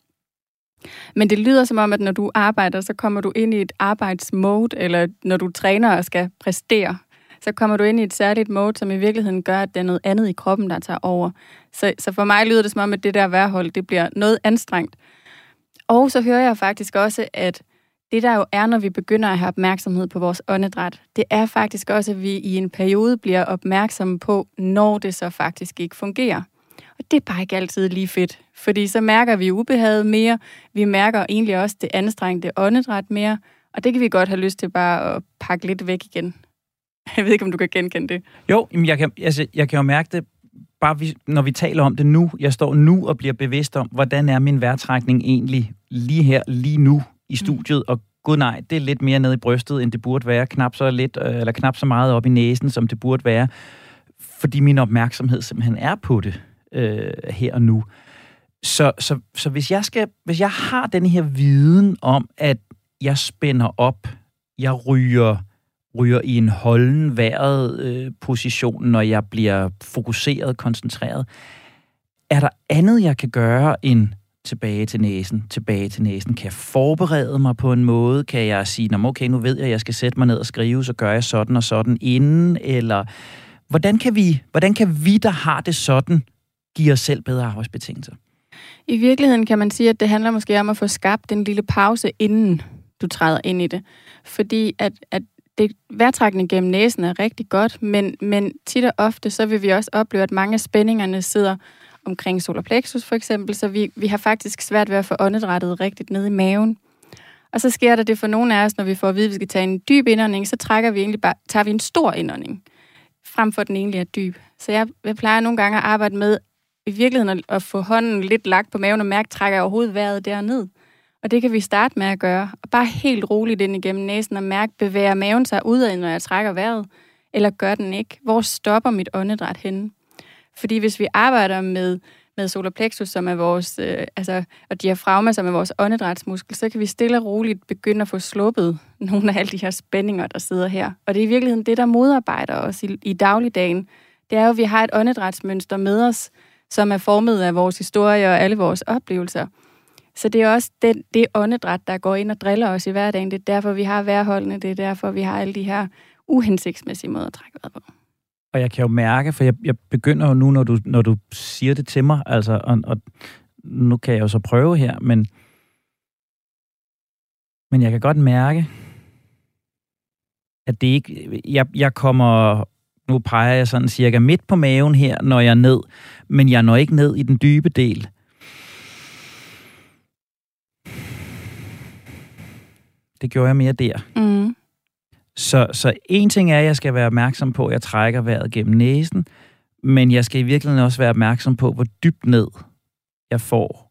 Men det lyder som om, at når du arbejder, så kommer du ind i et arbejdsmode, eller når du træner og skal præstere, så kommer du ind i et særligt mode, som i virkeligheden gør, at det er noget andet i kroppen, der tager over. Så, så for mig lyder det som om, at det der værhold, det bliver noget anstrengt. Og så hører jeg faktisk også, at det der jo er, når vi begynder at have opmærksomhed på vores åndedræt, det er faktisk også, at vi i en periode bliver opmærksomme på, når det så faktisk ikke fungerer. Og det er bare ikke altid lige fedt, fordi så mærker vi ubehaget mere, vi mærker egentlig også det anstrengte åndedræt mere, og det kan vi godt have lyst til bare at pakke lidt væk igen. <laughs> Jeg ved ikke, om du kan genkende det. Jo, jeg kan, altså, jeg kan jo mærke det, bare vi, når vi taler om det nu. Jeg står nu og bliver bevidst om, hvordan er min vejrtrækning egentlig lige her, lige nu i mm. studiet, og gud nej, det er lidt mere nede i brystet, end det burde være. Knap så, lidt, øh, eller knap så meget op i næsen, som det burde være. Fordi min opmærksomhed simpelthen er på det øh, her og nu. Så, så, så hvis, jeg skal, hvis jeg har den her viden om, at jeg spænder op, jeg ryger ryger i en holden vejret øh, position, når jeg bliver fokuseret, koncentreret. Er der andet, jeg kan gøre end tilbage til næsen, tilbage til næsen? Kan jeg forberede mig på en måde? Kan jeg sige, okay, nu ved jeg, at jeg skal sætte mig ned og skrive, så gør jeg sådan og sådan inden? Eller hvordan kan vi, hvordan kan vi der har det sådan, give os selv bedre arbejdsbetingelser? I virkeligheden kan man sige, at det handler måske om at få skabt en lille pause, inden du træder ind i det. Fordi at, at det, vejrtrækning gennem næsen er rigtig godt, men, men tit og ofte, så vil vi også opleve, at mange af spændingerne sidder omkring solar plexus for eksempel, så vi, vi har faktisk svært ved at få åndedrættet rigtigt ned i maven. Og så sker der det for nogle af os, når vi får at vide, at vi skal tage en dyb indånding, så trækker vi egentlig bare, tager vi en stor indånding, frem for den egentlig er dyb. Så jeg, jeg plejer nogle gange at arbejde med i virkeligheden at, at få hånden lidt lagt på maven og mærke, trækker jeg overhovedet vejret derned. Og det kan vi starte med at gøre. Og bare helt roligt ind igennem næsen og mærke, bevæger maven sig udad, når jeg trækker vejret? Eller gør den ikke? Hvor stopper mit åndedræt henne? Fordi hvis vi arbejder med, med solar plexus, som er vores, øh, altså, og diafragma, som er vores åndedrætsmuskel, så kan vi stille og roligt begynde at få sluppet <laughs> nogle af alle de her spændinger, der sidder her. Og det er i virkeligheden det, der modarbejder os i, i dagligdagen. Det er jo, at vi har et åndedrætsmønster med os, som er formet af vores historie og alle vores oplevelser. Så det er også den, det åndedræt, der går ind og driller os i hverdagen. Det er derfor, vi har værholdene. Det er derfor, vi har alle de her uhensigtsmæssige måder at trække vejret på. Og jeg kan jo mærke, for jeg, jeg begynder jo nu, når du, når du siger det til mig, altså, og, og nu kan jeg jo så prøve her, men, men jeg kan godt mærke, at det ikke, jeg, jeg kommer, nu peger jeg sådan cirka midt på maven her, når jeg er ned, men jeg når ikke ned i den dybe del. Det gjorde jeg mere der. Mm. Så, så en ting er, at jeg skal være opmærksom på, at jeg trækker vejret gennem næsen, men jeg skal i virkeligheden også være opmærksom på, hvor dybt ned jeg får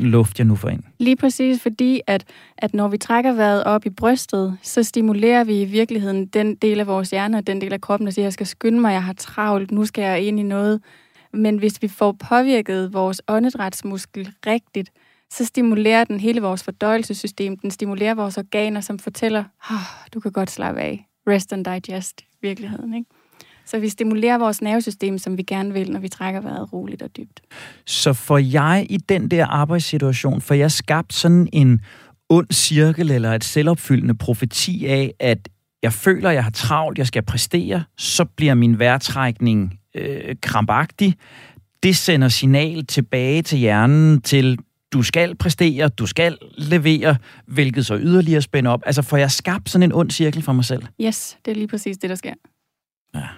den luft, jeg nu får ind. Lige præcis, fordi at, at når vi trækker vejret op i brystet, så stimulerer vi i virkeligheden den del af vores hjerne og den del af kroppen, der siger, jeg skal skynde mig, jeg har travlt, nu skal jeg ind i noget. Men hvis vi får påvirket vores åndedrætsmuskel rigtigt, så stimulerer den hele vores fordøjelsessystem. Den stimulerer vores organer, som fortæller, oh, du kan godt slappe af. Rest and digest, i virkeligheden. Ikke? Så vi stimulerer vores nervesystem, som vi gerne vil, når vi trækker vejret roligt og dybt. Så får jeg i den der arbejdssituation, får jeg skabt sådan en ond cirkel eller et selvopfyldende profeti af, at jeg føler, jeg har travlt, jeg skal præstere, så bliver min vejrtrækning øh, krampagtig. Det sender signal tilbage til hjernen til, du skal præstere, du skal levere, hvilket så yderligere spænder op. Altså får jeg skabt sådan en ond cirkel for mig selv? Yes, det er lige præcis det, der sker. Ja,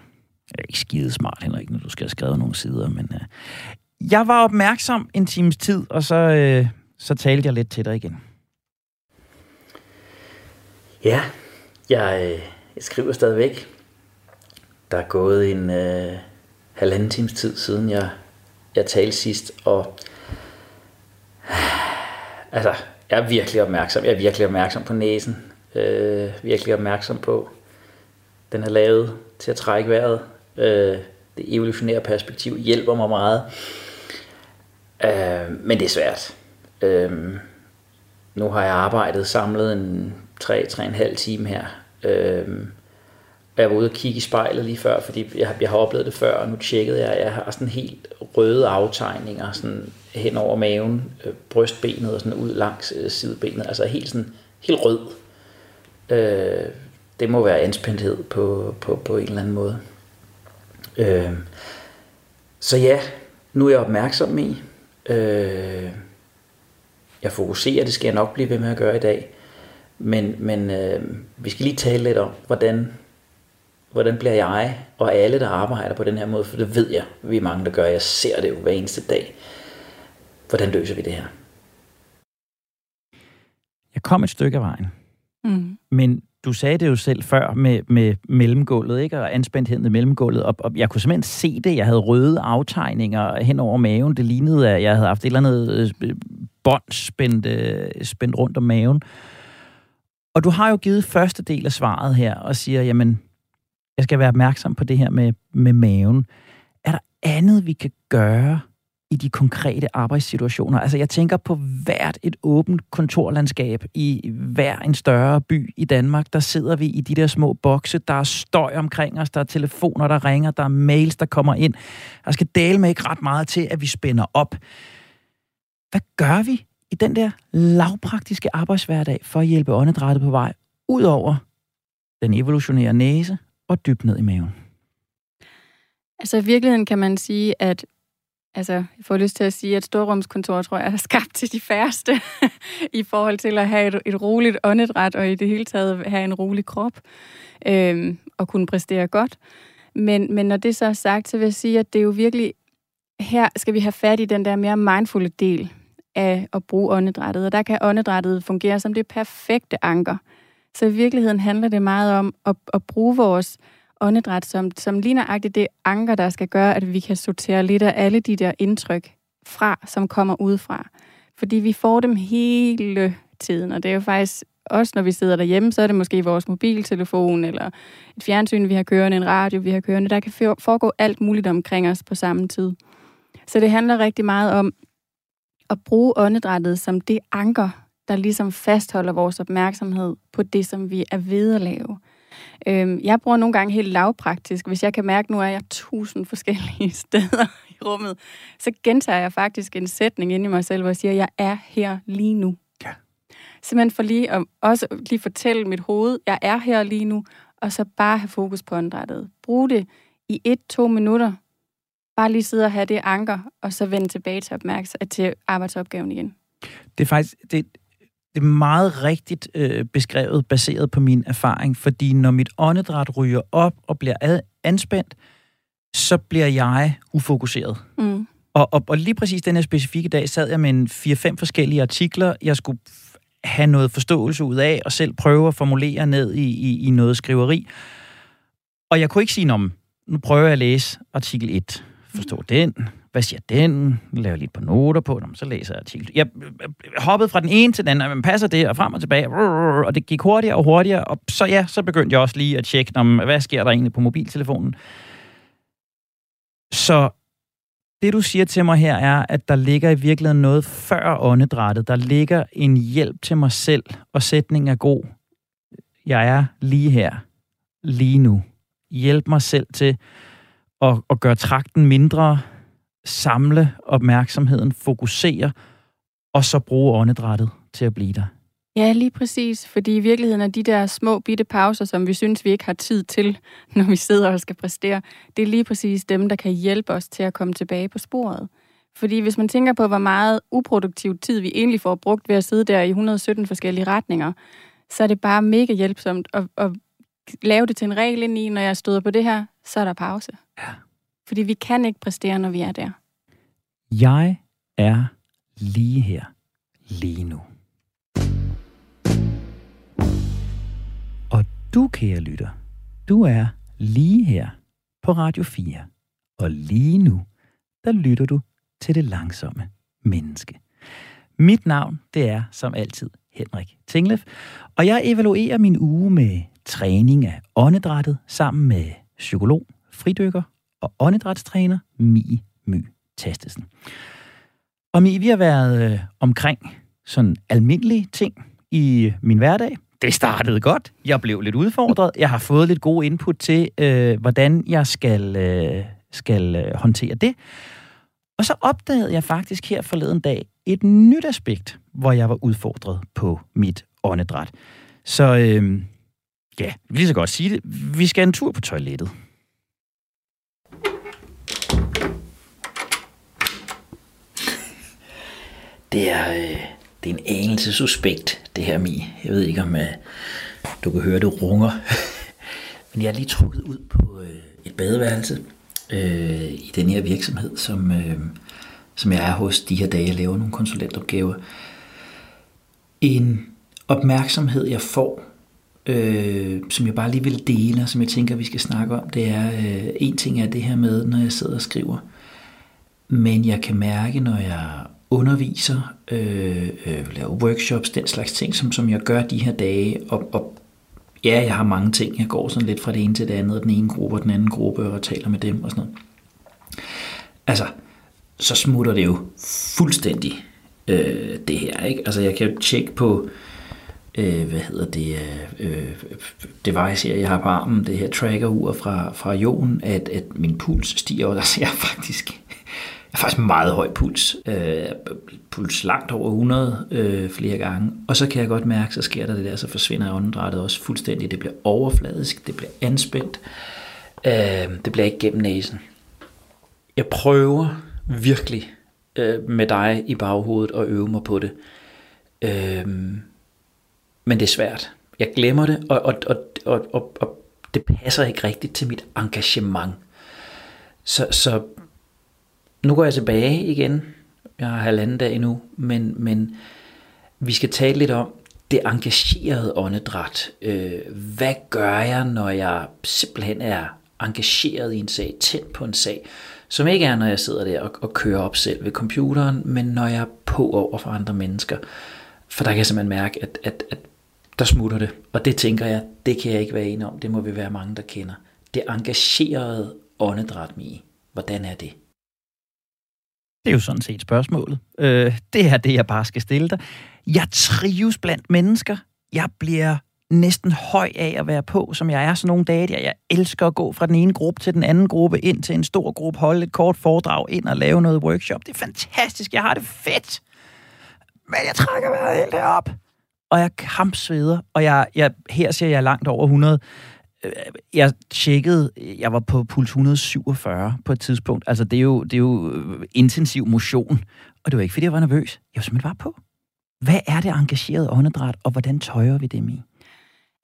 jeg er ikke skide smart, Henrik, når du skal have skrevet nogle sider, men uh, jeg var opmærksom en times tid, og så, uh, så talte jeg lidt til dig igen. Ja, jeg, øh, jeg skriver stadigvæk. Der er gået en uh, halvanden times tid siden, jeg jeg talte sidst, og <sighs> altså, jeg er virkelig opmærksom. Jeg er virkelig opmærksom på næsen. Øh, virkelig opmærksom på, den er lavet til at trække vejret. Øh, det evolutionære perspektiv hjælper mig meget. Øh, men det er svært. Øh, nu har jeg arbejdet samlet en 3-3,5 time her. Øh, jeg var ude og kigge i spejlet lige før, fordi jeg, jeg har oplevet det før, og nu tjekkede jeg, jeg har sådan helt røde aftegninger sådan hen over maven, øh, brystbenet og sådan ud langs øh, sidebenet, altså helt sådan helt rød. Øh, det må være anspændthed på, på, på en eller anden måde. Øh, så ja, nu er jeg opmærksom i. Øh, jeg fokuserer, det skal jeg nok blive ved med at gøre i dag. Men, men øh, vi skal lige tale lidt om, hvordan, hvordan bliver jeg og alle, der arbejder på den her måde, for det ved jeg, vi er mange, der gør. Jeg ser det jo hver eneste dag. Hvordan løser vi det her? Jeg kom et stykke af vejen. Mm. Men du sagde det jo selv før med, med mellemgulvet, ikke? Og anspændtheden i mellemgulvet. Og, og jeg kunne simpelthen se det. Jeg havde røde aftegninger hen over maven. Det lignede, at jeg havde haft et eller andet øh, bånd spændt, øh, spændt rundt om maven. Og du har jo givet første del af svaret her, og siger, jamen, jeg skal være opmærksom på det her med, med maven. Er der andet, vi kan gøre i de konkrete arbejdssituationer. Altså jeg tænker på hvert et åbent kontorlandskab i hver en større by i Danmark. Der sidder vi i de der små bokse, der er støj omkring os, der er telefoner, der ringer, der er mails, der kommer ind. Der skal dele med ikke ret meget til, at vi spænder op. Hvad gør vi i den der lavpraktiske arbejdshverdag for at hjælpe åndedrættet på vej, ud over den evolutionære næse og dybt ned i maven? Altså i virkeligheden kan man sige, at Altså, jeg får lyst til at sige, at storrumskontor, tror jeg, er skabt til de færreste <laughs> i forhold til at have et, et roligt åndedræt og i det hele taget have en rolig krop øhm, og kunne præstere godt. Men, men når det så er sagt, så vil jeg sige, at det er jo virkelig, her skal vi have fat i den der mere mindfulde del af at bruge åndedrættet. Og der kan åndedrættet fungere som det perfekte anker. Så i virkeligheden handler det meget om at, at bruge vores åndedræt, som, som ligner det anker, der skal gøre, at vi kan sortere lidt af alle de der indtryk fra, som kommer udefra. Fordi vi får dem hele tiden, og det er jo faktisk også, når vi sidder derhjemme, så er det måske vores mobiltelefon, eller et fjernsyn, vi har kørende, en radio, vi har kørende. Der kan foregå alt muligt omkring os på samme tid. Så det handler rigtig meget om at bruge åndedrættet som det anker, der ligesom fastholder vores opmærksomhed på det, som vi er ved at lave. Øhm, jeg bruger nogle gange helt lavpraktisk. Hvis jeg kan mærke, at nu er jeg tusind forskellige <laughs> steder i rummet, så gentager jeg faktisk en sætning ind i mig selv, hvor jeg siger, at jeg er her lige nu. Ja. Simpelthen for lige at også lige fortælle mit hoved, jeg er her lige nu, og så bare have fokus på åndedrættet. Brug det i et-to minutter. Bare lige sidde og have det anker, og så vende tilbage til, opmærksomhed, til arbejdsopgaven igen. Det er faktisk, det, det er meget rigtigt øh, beskrevet, baseret på min erfaring, fordi når mit åndedræt ryger op og bliver ad, anspændt, så bliver jeg ufokuseret. Mm. Og, og, og lige præcis den her specifikke dag sad jeg med en 4-5 forskellige artikler, jeg skulle have noget forståelse ud af, og selv prøve at formulere ned i, i, i noget skriveri. Og jeg kunne ikke sige, om nu prøver jeg at læse artikel 1, forstå mm. den, hvad siger den? Laver lidt på noter på, dem, så læser jeg artiklen. Jeg hoppede fra den ene til den anden, men passer det, og frem og tilbage, og det gik hurtigere og hurtigere, og så ja, så begyndte jeg også lige at tjekke, om, hvad sker der egentlig på mobiltelefonen. Så det, du siger til mig her, er, at der ligger i virkeligheden noget før åndedrættet. Der ligger en hjælp til mig selv, og sætningen er god. Jeg er lige her, lige nu. Hjælp mig selv til at, at gøre trakten mindre, samle opmærksomheden, fokusere, og så bruge åndedrættet til at blive der. Ja, lige præcis. Fordi i virkeligheden er de der små bitte pauser, som vi synes, vi ikke har tid til, <laughs> når vi sidder og skal præstere, det er lige præcis dem, der kan hjælpe os til at komme tilbage på sporet. Fordi hvis man tænker på, hvor meget uproduktiv tid vi egentlig får brugt ved at sidde der i 117 forskellige retninger, så er det bare mega hjælpsomt at, at lave det til en regel ind i, når jeg støder på det her, så er der pause. Ja. Fordi vi kan ikke præstere, når vi er der. Jeg er lige her, lige nu. Og du, kære lytter, du er lige her på Radio 4. Og lige nu, der lytter du til det langsomme menneske. Mit navn, det er som altid Henrik Tinglef, og jeg evaluerer min uge med træning af åndedrættet sammen med psykolog, fridykker og åndedrætstræner Mie My Tastesen. Og Mie, vi har været øh, omkring sådan almindelige ting i min hverdag. Det startede godt. Jeg blev lidt udfordret. Jeg har fået lidt god input til, øh, hvordan jeg skal, øh, skal øh, håndtere det. Og så opdagede jeg faktisk her forleden dag et nyt aspekt, hvor jeg var udfordret på mit åndedræt. Så øh, ja, vi lige så godt sige det. Vi skal en tur på toilettet. Det er, øh, det er en anelse suspekt, det her, Mi. Jeg ved ikke, om øh, du kan høre, det runger. <laughs> Men jeg er lige trukket ud på øh, et badeværelse øh, i den her virksomhed, som, øh, som jeg er hos de her dage. Jeg laver nogle konsulentopgaver. En opmærksomhed, jeg får, øh, som jeg bare lige vil dele, og som jeg tænker, vi skal snakke om, det er, øh, en ting er det her med, når jeg sidder og skriver, men jeg kan mærke, når jeg underviser, øh, øh, laver workshops, den slags ting, som, som jeg gør de her dage, og, og ja, jeg har mange ting, jeg går sådan lidt fra det ene til det andet, den ene gruppe og den anden gruppe, og taler med dem og sådan noget. Altså, så smutter det jo fuldstændig øh, det her, ikke? Altså, jeg kan jo tjekke på, øh, hvad hedder det, øh, øh device her, jeg har på armen, det her trackerur fra, fra Jon, at, at min puls stiger, og der ser jeg har faktisk meget høj puls. Øh, puls langt over 100 øh, flere gange. Og så kan jeg godt mærke, så sker der det der, så forsvinder åndedrættet også fuldstændig. Det bliver overfladisk, det bliver anspændt. Øh, det bliver ikke gennem næsen. Jeg prøver virkelig øh, med dig i baghovedet at øve mig på det. Øh, men det er svært. Jeg glemmer det, og, og, og, og, og, og det passer ikke rigtigt til mit engagement. Så, så nu går jeg tilbage igen. Jeg har halvanden dag endnu, men, men vi skal tale lidt om det engagerede åndedræt. Øh, hvad gør jeg, når jeg simpelthen er engageret i en sag, tændt på en sag, som ikke er, når jeg sidder der og, og kører op selv ved computeren, men når jeg er på over for andre mennesker. For der kan jeg simpelthen mærke, at, at, at der smutter det. Og det tænker jeg, det kan jeg ikke være enig om. Det må vi være mange, der kender. Det engagerede åndedræt, Mie. Hvordan er det? Det er jo sådan set spørgsmålet. Øh, det er det, jeg bare skal stille dig. Jeg trives blandt mennesker. Jeg bliver næsten høj af at være på, som jeg er sådan nogle dage der. Jeg elsker at gå fra den ene gruppe til den anden gruppe, ind til en stor gruppe, holde et kort foredrag, ind og lave noget workshop. Det er fantastisk. Jeg har det fedt. Men jeg trækker vejret helt derop. Og jeg kampsveder, og jeg, jeg, her ser jeg langt over 100. Øh, jeg tjekkede, jeg var på puls 147 på et tidspunkt. Altså, det er jo, det er jo øh, intensiv motion. Og det var ikke, fordi jeg var nervøs. Jeg var simpelthen bare på. Hvad er det engagerede åndedræt, og hvordan tøjer vi det med?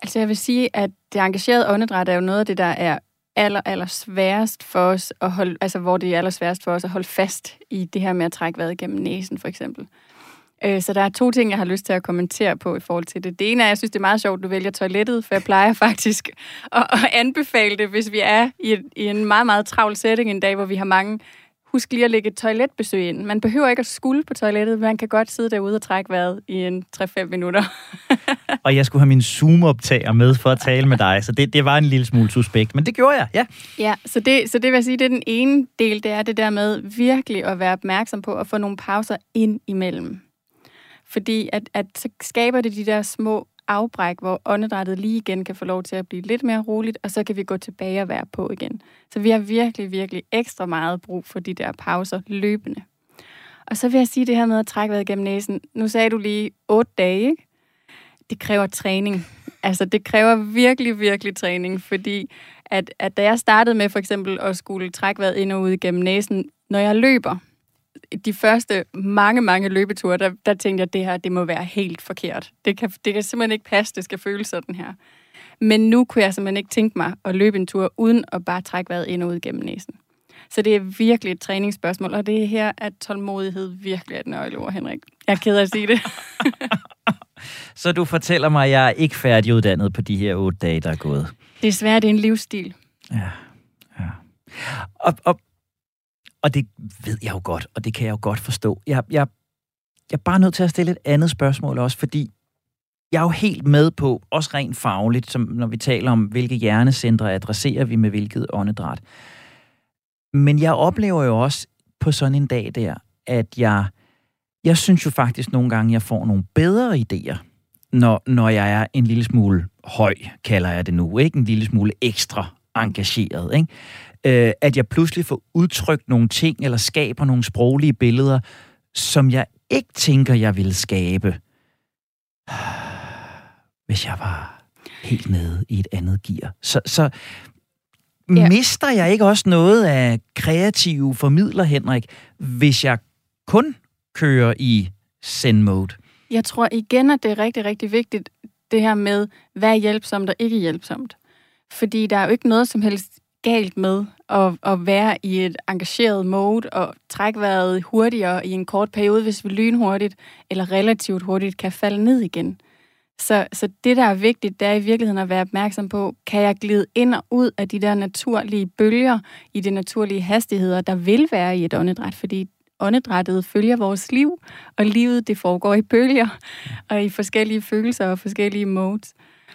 Altså, jeg vil sige, at det engagerede åndedræt er jo noget af det, der er aller, aller sværest for os at holde, altså hvor det er aller sværest for os at holde fast i det her med at trække vejret gennem næsen, for eksempel. Øh, så der er to ting, jeg har lyst til at kommentere på i forhold til det. Det ene er, at jeg synes, det er meget sjovt, at du vælger toilettet, for jeg plejer faktisk <laughs> at, at anbefale det, hvis vi er i, i en meget, meget travl setting en dag, hvor vi har mange husk lige at lægge et toiletbesøg ind. Man behøver ikke at skulle på toilettet, man kan godt sidde derude og trække vejret i en 3-5 minutter. <laughs> og jeg skulle have min Zoom-optager med for at tale med dig, så det, det var en lille smule suspekt, men det gjorde jeg, ja. Ja, så det, så det vil jeg sige, det er den ene del, det er det der med virkelig at være opmærksom på at få nogle pauser ind imellem. Fordi at, at så skaber det de der små afbræk, hvor åndedrættet lige igen kan få lov til at blive lidt mere roligt, og så kan vi gå tilbage og være på igen. Så vi har virkelig, virkelig ekstra meget brug for de der pauser løbende. Og så vil jeg sige det her med at trække vejret gennem næsen. Nu sagde du lige otte dage, ikke? Det kræver træning. Altså, det kræver virkelig, virkelig træning, fordi at, at da jeg startede med for eksempel at skulle trække vejret ind og ud gennem næsen, når jeg løber, de første mange, mange løbeture, der, der tænkte jeg, at det her, det må være helt forkert. Det kan, det kan simpelthen ikke passe, det skal føles sådan her. Men nu kunne jeg simpelthen ikke tænke mig at løbe en tur, uden at bare trække vejret ind og ud gennem næsen. Så det er virkelig et træningsspørgsmål, og det er her, at tålmodighed virkelig er et nøgleord, Henrik. Jeg er ked af at sige det. <laughs> Så du fortæller mig, at jeg er ikke færdiguddannet på de her otte dage, der er gået. Desværre, det er en livsstil. Ja, ja. Og, og og det ved jeg jo godt, og det kan jeg jo godt forstå. Jeg, jeg, jeg er bare nødt til at stille et andet spørgsmål også, fordi jeg er jo helt med på, også rent fagligt, som når vi taler om, hvilke hjernecentre adresserer vi med hvilket åndedræt. Men jeg oplever jo også på sådan en dag der, at jeg, jeg synes jo faktisk nogle gange, jeg får nogle bedre idéer, når, når jeg er en lille smule høj, kalder jeg det nu, ikke? En lille smule ekstra engageret, ikke? Øh, at jeg pludselig får udtrykt nogle ting, eller skaber nogle sproglige billeder, som jeg ikke tænker, jeg ville skabe, <sighs> hvis jeg var helt nede i et andet gear. Så, så ja. mister jeg ikke også noget af kreative formidler, Henrik, hvis jeg kun kører i send mode? Jeg tror igen, at det er rigtig, rigtig vigtigt, det her med, hvad er hjælpsomt og ikke hjælpsomt. Fordi der er jo ikke noget som helst galt med at, at være i et engageret mode og trække vejret hurtigere i en kort periode, hvis vi lynhurtigt eller relativt hurtigt kan falde ned igen. Så, så det, der er vigtigt, det er i virkeligheden at være opmærksom på, kan jeg glide ind og ud af de der naturlige bølger i de naturlige hastigheder, der vil være i et åndedræt, fordi åndedrættet følger vores liv, og livet det foregår i bølger og i forskellige følelser og forskellige modes.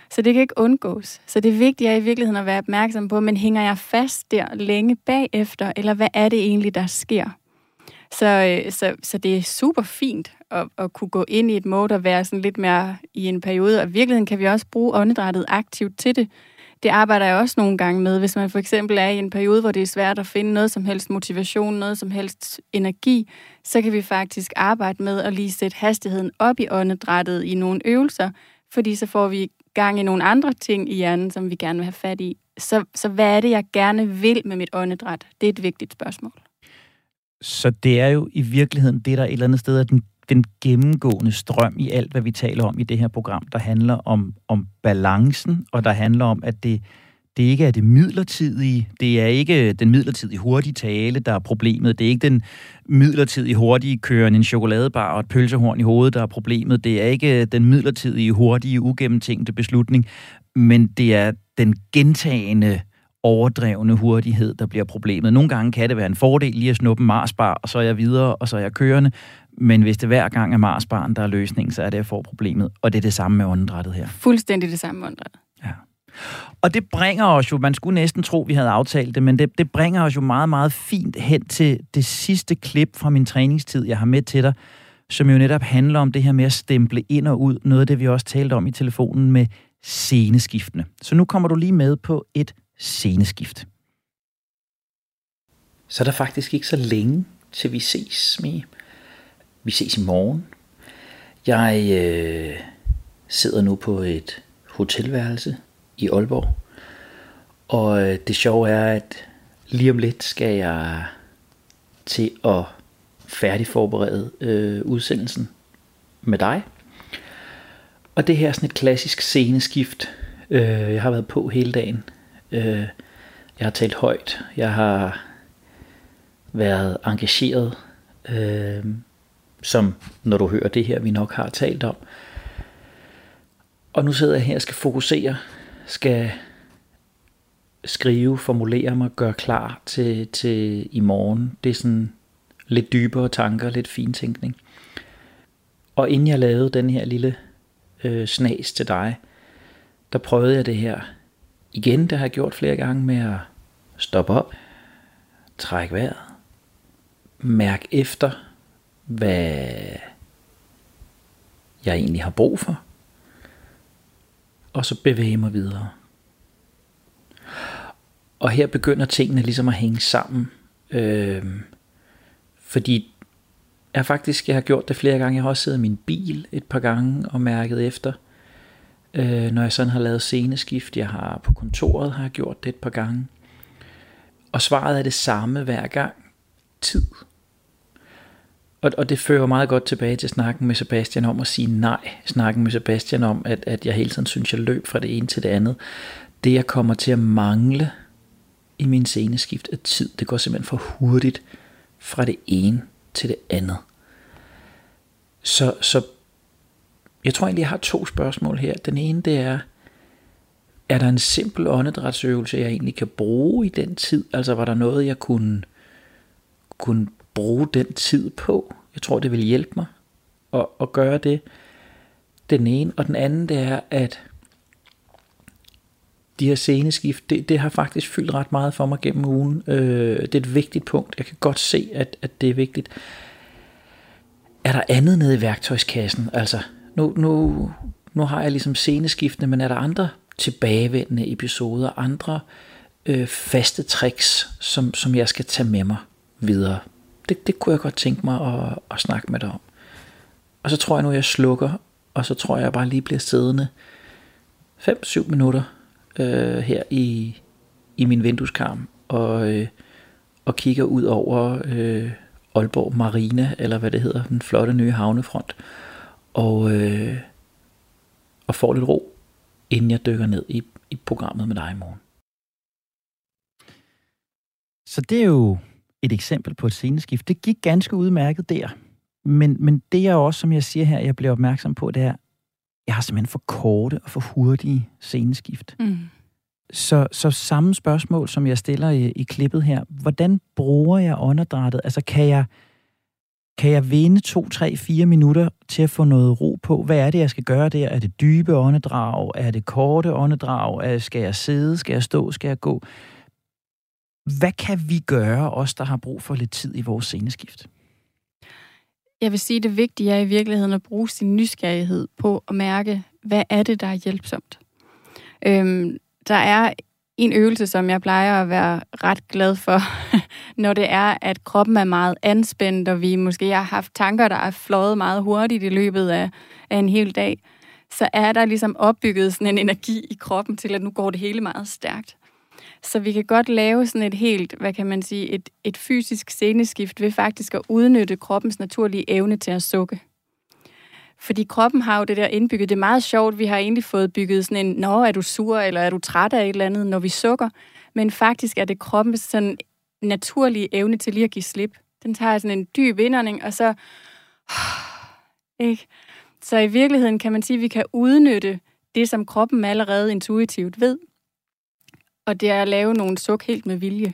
Så det kan ikke undgås. Så det vigtige er i virkeligheden at være opmærksom på, men hænger jeg fast der længe bagefter, eller hvad er det egentlig, der sker? Så, øh, så, så det er super fint at, at kunne gå ind i et mode og være sådan lidt mere i en periode. Og i virkeligheden kan vi også bruge åndedrættet aktivt til det. Det arbejder jeg også nogle gange med, hvis man for eksempel er i en periode, hvor det er svært at finde noget som helst motivation, noget som helst energi, så kan vi faktisk arbejde med at lige sætte hastigheden op i åndedrættet i nogle øvelser, fordi så får vi gang i nogle andre ting i hjernen, som vi gerne vil have fat i. Så, så hvad er det, jeg gerne vil med mit åndedræt? Det er et vigtigt spørgsmål. Så det er jo i virkeligheden det, der et eller andet sted er den, den gennemgående strøm i alt, hvad vi taler om i det her program, der handler om, om balancen, og der handler om, at det, det ikke er det midlertidige, det er ikke den midlertidige hurtige tale, der er problemet, det er ikke den midlertidige hurtige køren en chokoladebar og et pølsehorn i hovedet, der er problemet, det er ikke den midlertidige hurtige ugennemtænkte beslutning, men det er den gentagende overdrevne hurtighed, der bliver problemet. Nogle gange kan det være en fordel lige at snuppe en Marsbar, og så er jeg videre, og så er jeg kørende. Men hvis det hver gang er Marsbaren, der er løsningen, så er det, at jeg får problemet. Og det er det samme med åndedrættet her. Fuldstændig det samme med åndedrættet. Og det bringer os jo, man skulle næsten tro, vi havde aftalt det, men det, det bringer os jo meget, meget fint hen til det sidste klip fra min træningstid, jeg har med til dig, som jo netop handler om det her med at stemple ind og ud. Noget af det, vi også talte om i telefonen med sceneskiftene. Så nu kommer du lige med på et sceneskift. Så er der faktisk ikke så længe, til vi ses med. Vi ses i morgen. Jeg øh, sidder nu på et hotelværelse i Aalborg. Og øh, det sjove er, at lige om lidt skal jeg til at færdigforberede øh, udsendelsen med dig. Og det her er sådan et klassisk sceneskift. Øh, jeg har været på hele dagen. Øh, jeg har talt højt. Jeg har været engageret, øh, som når du hører det her, vi nok har talt om. Og nu sidder jeg her og skal fokusere, skal skrive, formulere mig, gøre klar til, til i morgen. Det er sådan lidt dybere tanker, lidt fintænkning. Og inden jeg lavede den her lille øh, snas til dig, der prøvede jeg det her igen, det har jeg gjort flere gange med at stoppe op, trække vejret, mærke efter, hvad jeg egentlig har brug for, og så bevæge mig videre. Og her begynder tingene ligesom at hænge sammen, øh, fordi jeg faktisk jeg har gjort det flere gange. Jeg har også siddet i min bil et par gange og mærket efter – øh, når jeg sådan har lavet sceneskift. Jeg har på kontoret har jeg gjort det et par gange. Og svaret er det samme hver gang. Tid. Og, og det fører meget godt tilbage til snakken med Sebastian om at sige nej. Snakken med Sebastian om, at, at jeg hele tiden synes, jeg løb fra det ene til det andet. Det jeg kommer til at mangle i min sceneskift af tid. Det går simpelthen for hurtigt fra det ene til det andet. Så, så jeg tror egentlig, jeg har to spørgsmål her. Den ene, det er, er der en simpel åndedrætsøvelse, jeg egentlig kan bruge i den tid? Altså, var der noget, jeg kunne, kunne bruge den tid på. Jeg tror, det vil hjælpe mig at, at gøre det. Den ene. Og den anden, det er, at de her sceneskift, det, det har faktisk fyldt ret meget for mig gennem ugen. Øh, det er et vigtigt punkt. Jeg kan godt se, at, at det er vigtigt. Er der andet nede i værktøjskassen? Altså, nu, nu, nu har jeg ligesom sceneskiftene, men er der andre tilbagevendende episoder, andre øh, faste tricks, som, som jeg skal tage med mig videre? Det, det kunne jeg godt tænke mig at, at snakke med dig om. Og så tror jeg nu, jeg slukker, og så tror jeg, jeg bare lige bliver siddende 5-7 minutter øh, her i, i min vindueskarm og, øh, og kigger ud over øh, Aalborg Marina, eller hvad det hedder, den flotte nye havnefront, og, øh, og får lidt ro, inden jeg dykker ned i, i programmet med dig i morgen. Så det er jo et eksempel på et sceneskift. Det gik ganske udmærket der. Men, men det er også, som jeg siger her, jeg bliver opmærksom på, det er, jeg har simpelthen for korte og for hurtige sceneskift. Mm. Så, så samme spørgsmål, som jeg stiller i, i klippet her. Hvordan bruger jeg åndedrættet? Altså, kan jeg, kan jeg vinde to, tre, fire minutter til at få noget ro på? Hvad er det, jeg skal gøre der? Er det dybe åndedrag? Er det korte åndedrag? Skal jeg sidde? Skal jeg stå? Skal jeg gå? Hvad kan vi gøre, os der har brug for lidt tid i vores sceneskift? Jeg vil sige, at det vigtige er i virkeligheden at bruge sin nysgerrighed på at mærke, hvad er det, der er hjælpsomt. Øhm, der er en øvelse, som jeg plejer at være ret glad for, <laughs> når det er, at kroppen er meget anspændt, og vi måske har haft tanker, der er fløjet meget hurtigt i løbet af, af en hel dag, så er der ligesom opbygget sådan en energi i kroppen til, at nu går det hele meget stærkt. Så vi kan godt lave sådan et helt, hvad kan man sige, et, et fysisk sceneskift ved faktisk at udnytte kroppens naturlige evne til at sukke. Fordi kroppen har jo det der indbygget. Det er meget sjovt, vi har egentlig fået bygget sådan en, nå, er du sur, eller er du træt af et eller andet, når vi sukker. Men faktisk er det kroppens sådan naturlige evne til lige at give slip. Den tager sådan en dyb indånding, og så... <sighs> Ikke? Så i virkeligheden kan man sige, at vi kan udnytte det, som kroppen allerede intuitivt ved. Og det er at lave nogle suk helt med vilje.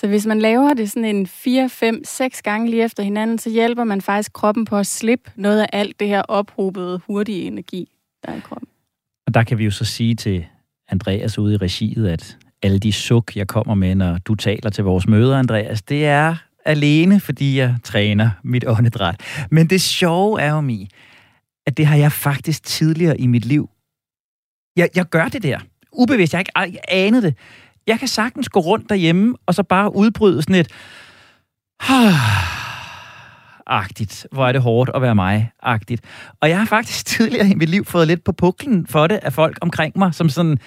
Så hvis man laver det sådan en 4, 5, 6 gange lige efter hinanden, så hjælper man faktisk kroppen på at slippe noget af alt det her ophobede hurtige energi, der er i kroppen. Og der kan vi jo så sige til Andreas ude i regiet, at alle de suk, jeg kommer med, når du taler til vores møder, Andreas, det er alene, fordi jeg træner mit åndedræt. Men det sjove er jo, Mi, at det har jeg faktisk tidligere i mit liv. Jeg, jeg gør det der. Ubevidst. Jeg har ikke anet det. Jeg kan sagtens gå rundt derhjemme, og så bare udbryde sådan et... <sighs> agtigt. Hvor er det hårdt at være mig, agtigt. Og jeg har faktisk <laughs> tidligere i mit liv fået lidt på puklen for det af folk omkring mig, som sådan,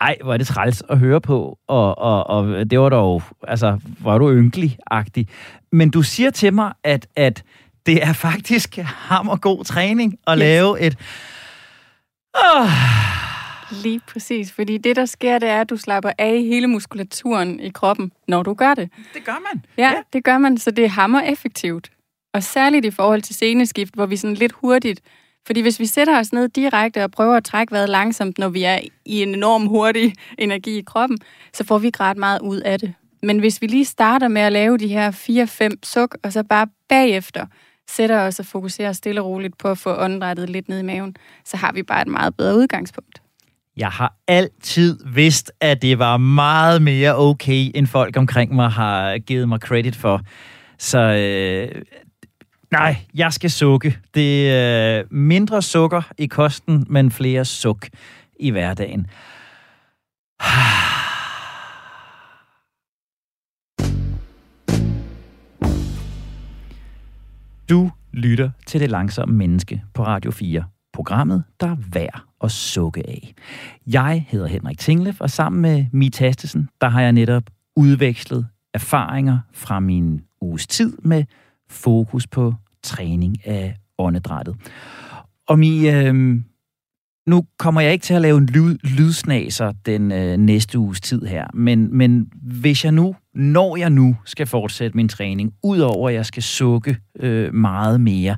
ej, hvor er det træls at høre på, og, og, og det var dog, altså, hvor er du ynkelig-agtig. Men du siger til mig, at, at det er faktisk hammer god træning at yes. lave et... Lige præcis, fordi det, der sker, det er, at du slapper af i hele muskulaturen i kroppen, når du gør det. Det gør man. Ja, ja. det gør man, så det hammer effektivt. Og særligt i forhold til sceneskift, hvor vi sådan lidt hurtigt... Fordi hvis vi sætter os ned direkte og prøver at trække vejret langsomt, når vi er i en enorm hurtig <laughs> energi i kroppen, så får vi ikke ret meget ud af det. Men hvis vi lige starter med at lave de her 4-5 suk, og så bare bagefter sætter os og fokuserer stille og roligt på at få åndedrættet lidt ned i maven, så har vi bare et meget bedre udgangspunkt. Jeg har altid vidst, at det var meget mere okay, end folk omkring mig har givet mig credit for. Så øh, nej, jeg skal sukke. Det er øh, mindre sukker i kosten, men flere suk i hverdagen. <sighs> Du lytter til Det Langsomme Menneske på Radio 4 programmet, der er værd at sukke af. Jeg hedder Henrik Tinglef, og sammen med Mi Tastesen, der har jeg netop udvekslet erfaringer fra min uges tid med fokus på træning af åndedrættet. Og Mi, øh, nu kommer jeg ikke til at lave en lyd, lydsnaser den øh, næste uges tid her, men, men hvis jeg nu, når jeg nu skal fortsætte min træning, udover at jeg skal sukke øh, meget mere,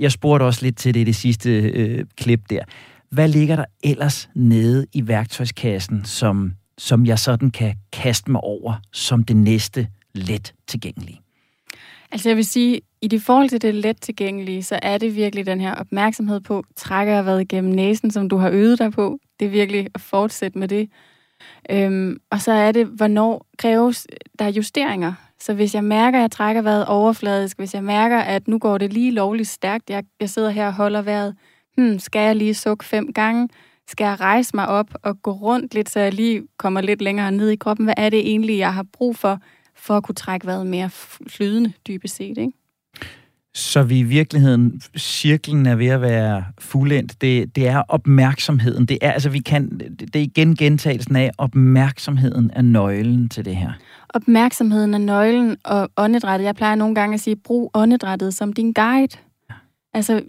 jeg spurgte også lidt til det i det sidste øh, klip der. Hvad ligger der ellers nede i værktøjskassen, som, som jeg sådan kan kaste mig over som det næste let tilgængelige? Altså jeg vil sige, i det forhold til det let tilgængelige, så er det virkelig den her opmærksomhed på, trækker jeg været igennem næsen, som du har øvet dig på. Det er virkelig at fortsætte med det. Øhm, og så er det, hvornår kræves der justeringer. Så hvis jeg mærker, at jeg trækker vejret overfladisk, hvis jeg mærker, at nu går det lige lovligt stærkt, jeg, jeg sidder her og holder vejret, hmm, skal jeg lige sukke fem gange? Skal jeg rejse mig op og gå rundt lidt, så jeg lige kommer lidt længere ned i kroppen? Hvad er det egentlig, jeg har brug for, for at kunne trække vejret mere flydende, dybest set, ikke? Så vi i virkeligheden, cirklen er ved at være fuldendt. Det, det er opmærksomheden. Det er, altså vi kan, det er igen gentagelsen af, opmærksomheden er nøglen til det her. Opmærksomheden er nøglen, og åndedrættet, jeg plejer nogle gange at sige, brug åndedrættet som din guide. Altså,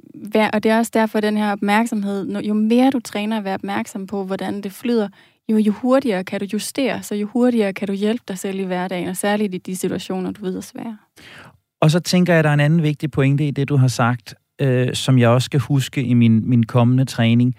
og det er også derfor, den her opmærksomhed, jo mere du træner at være opmærksom på, hvordan det flyder, jo, jo hurtigere kan du justere, så jo hurtigere kan du hjælpe dig selv i hverdagen, og særligt i de situationer, du ved er svære. Og så tænker jeg, at der er en anden vigtig pointe i det, du har sagt, øh, som jeg også skal huske i min, min kommende træning,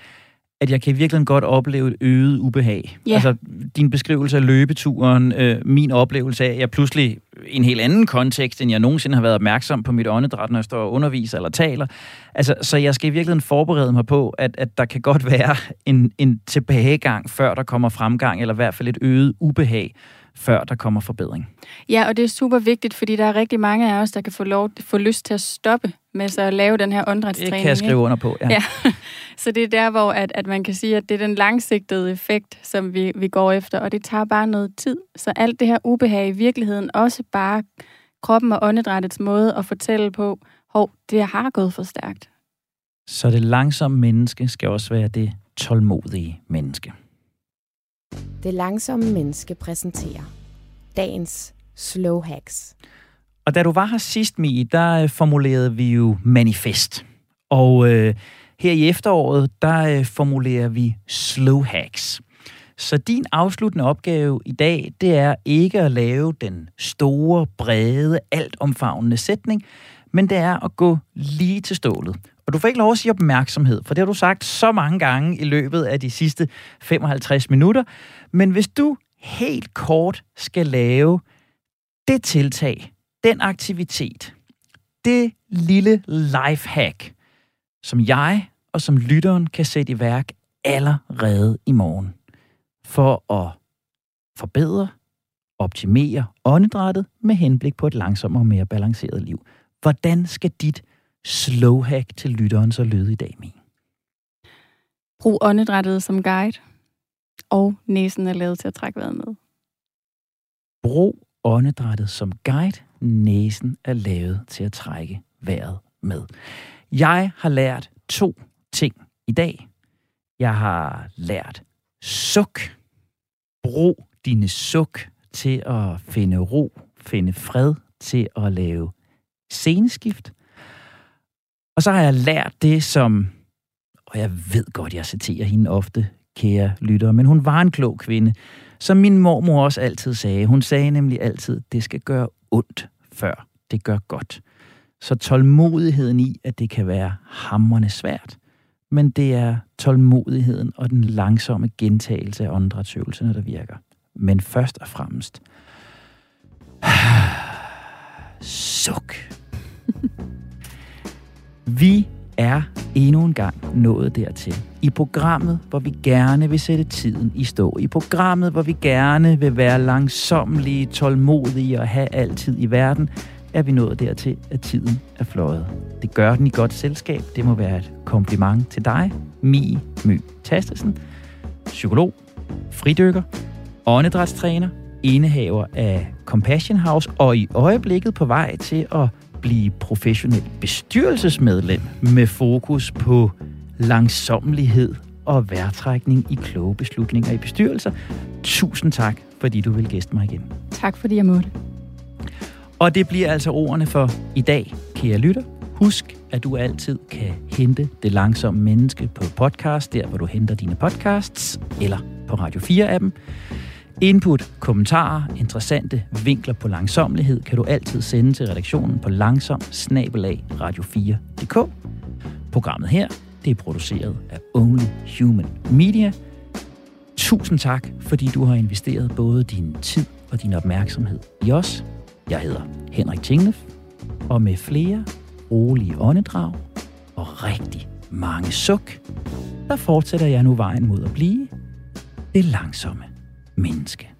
at jeg kan virkelig godt opleve et øget ubehag. Ja. Altså, din beskrivelse af løbeturen, øh, min oplevelse af, at jeg pludselig i en helt anden kontekst, end jeg nogensinde har været opmærksom på mit åndedræt, når jeg står og underviser eller taler. Altså, så jeg skal i virkeligheden forberede mig på, at, at der kan godt være en, en tilbagegang, før der kommer fremgang, eller i hvert fald et øget ubehag før der kommer forbedring. Ja, og det er super vigtigt, fordi der er rigtig mange af os, der kan få, lov, få lyst til at stoppe med så at lave den her åndedrætstræning. Det kan jeg skrive under på, ja. ja. <laughs> Så det er der, hvor at, at man kan sige, at det er den langsigtede effekt, som vi, vi går efter, og det tager bare noget tid. Så alt det her ubehag i virkeligheden også bare kroppen og åndedrættets måde at fortælle på, hov, det har gået for stærkt. Så det langsomme menneske skal også være det tålmodige menneske. Det langsomme menneske præsenterer dagens slow hacks. Og da du var her sidst, Mie, der øh, formulerede vi jo manifest. Og øh, her i efteråret, der øh, formulerer vi slow hacks. Så din afsluttende opgave i dag, det er ikke at lave den store, brede, altomfavnende sætning, men det er at gå lige til stålet. Og du får ikke lov at sige opmærksomhed, for det har du sagt så mange gange i løbet af de sidste 55 minutter. Men hvis du helt kort skal lave det tiltag, den aktivitet, det lille lifehack, som jeg og som lytteren kan sætte i værk allerede i morgen, for at forbedre, optimere åndedrættet med henblik på et langsommere og mere balanceret liv. Hvordan skal dit slow hack til lytteren så lyde i dag, min? Brug åndedrættet som guide, og næsen er lavet til at trække vejret med. Brug åndedrættet som guide. Næsen er lavet til at trække vejret med. Jeg har lært to ting i dag. Jeg har lært suk. Brug dine suk til at finde ro, finde fred, til at lave sceneskift. Og så har jeg lært det, som, og jeg ved godt, jeg citerer hende ofte, kære lyttere, men hun var en klog kvinde, som min mormor også altid sagde. Hun sagde nemlig altid, det skal gøre ondt, før det gør godt. Så tålmodigheden i, at det kan være hammerne svært, men det er tålmodigheden og den langsomme gentagelse af åndedrætsøvelserne, der virker. Men først og fremmest, <sighs> suk. <laughs> Vi er endnu en gang nået dertil. I programmet, hvor vi gerne vil sætte tiden i stå. I programmet, hvor vi gerne vil være langsomlige, tålmodige og have altid i verden, er vi nået dertil, at tiden er fløjet. Det gør den i godt selskab. Det må være et kompliment til dig, Mi My Tastesen, psykolog, fridykker, åndedrætstræner, indehaver af Compassion House og i øjeblikket på vej til at blive professionel bestyrelsesmedlem med fokus på langsommelighed og værtrækning i kloge beslutninger i bestyrelser. Tusind tak, fordi du vil gæste mig igen. Tak, fordi jeg måtte. Og det bliver altså ordene for i dag, kære lytter. Husk, at du altid kan hente Det Langsomme Menneske på podcast, der hvor du henter dine podcasts, eller på Radio 4-appen. Input, kommentarer, interessante vinkler på langsomlighed kan du altid sende til redaktionen på langsom radio4.dk. Programmet her det er produceret af Only Human Media. Tusind tak, fordi du har investeret både din tid og din opmærksomhed i os. Jeg hedder Henrik Tinglef. Og med flere rolige åndedrag og rigtig mange suk, der fortsætter jeg nu vejen mod at blive det langsomme menneske.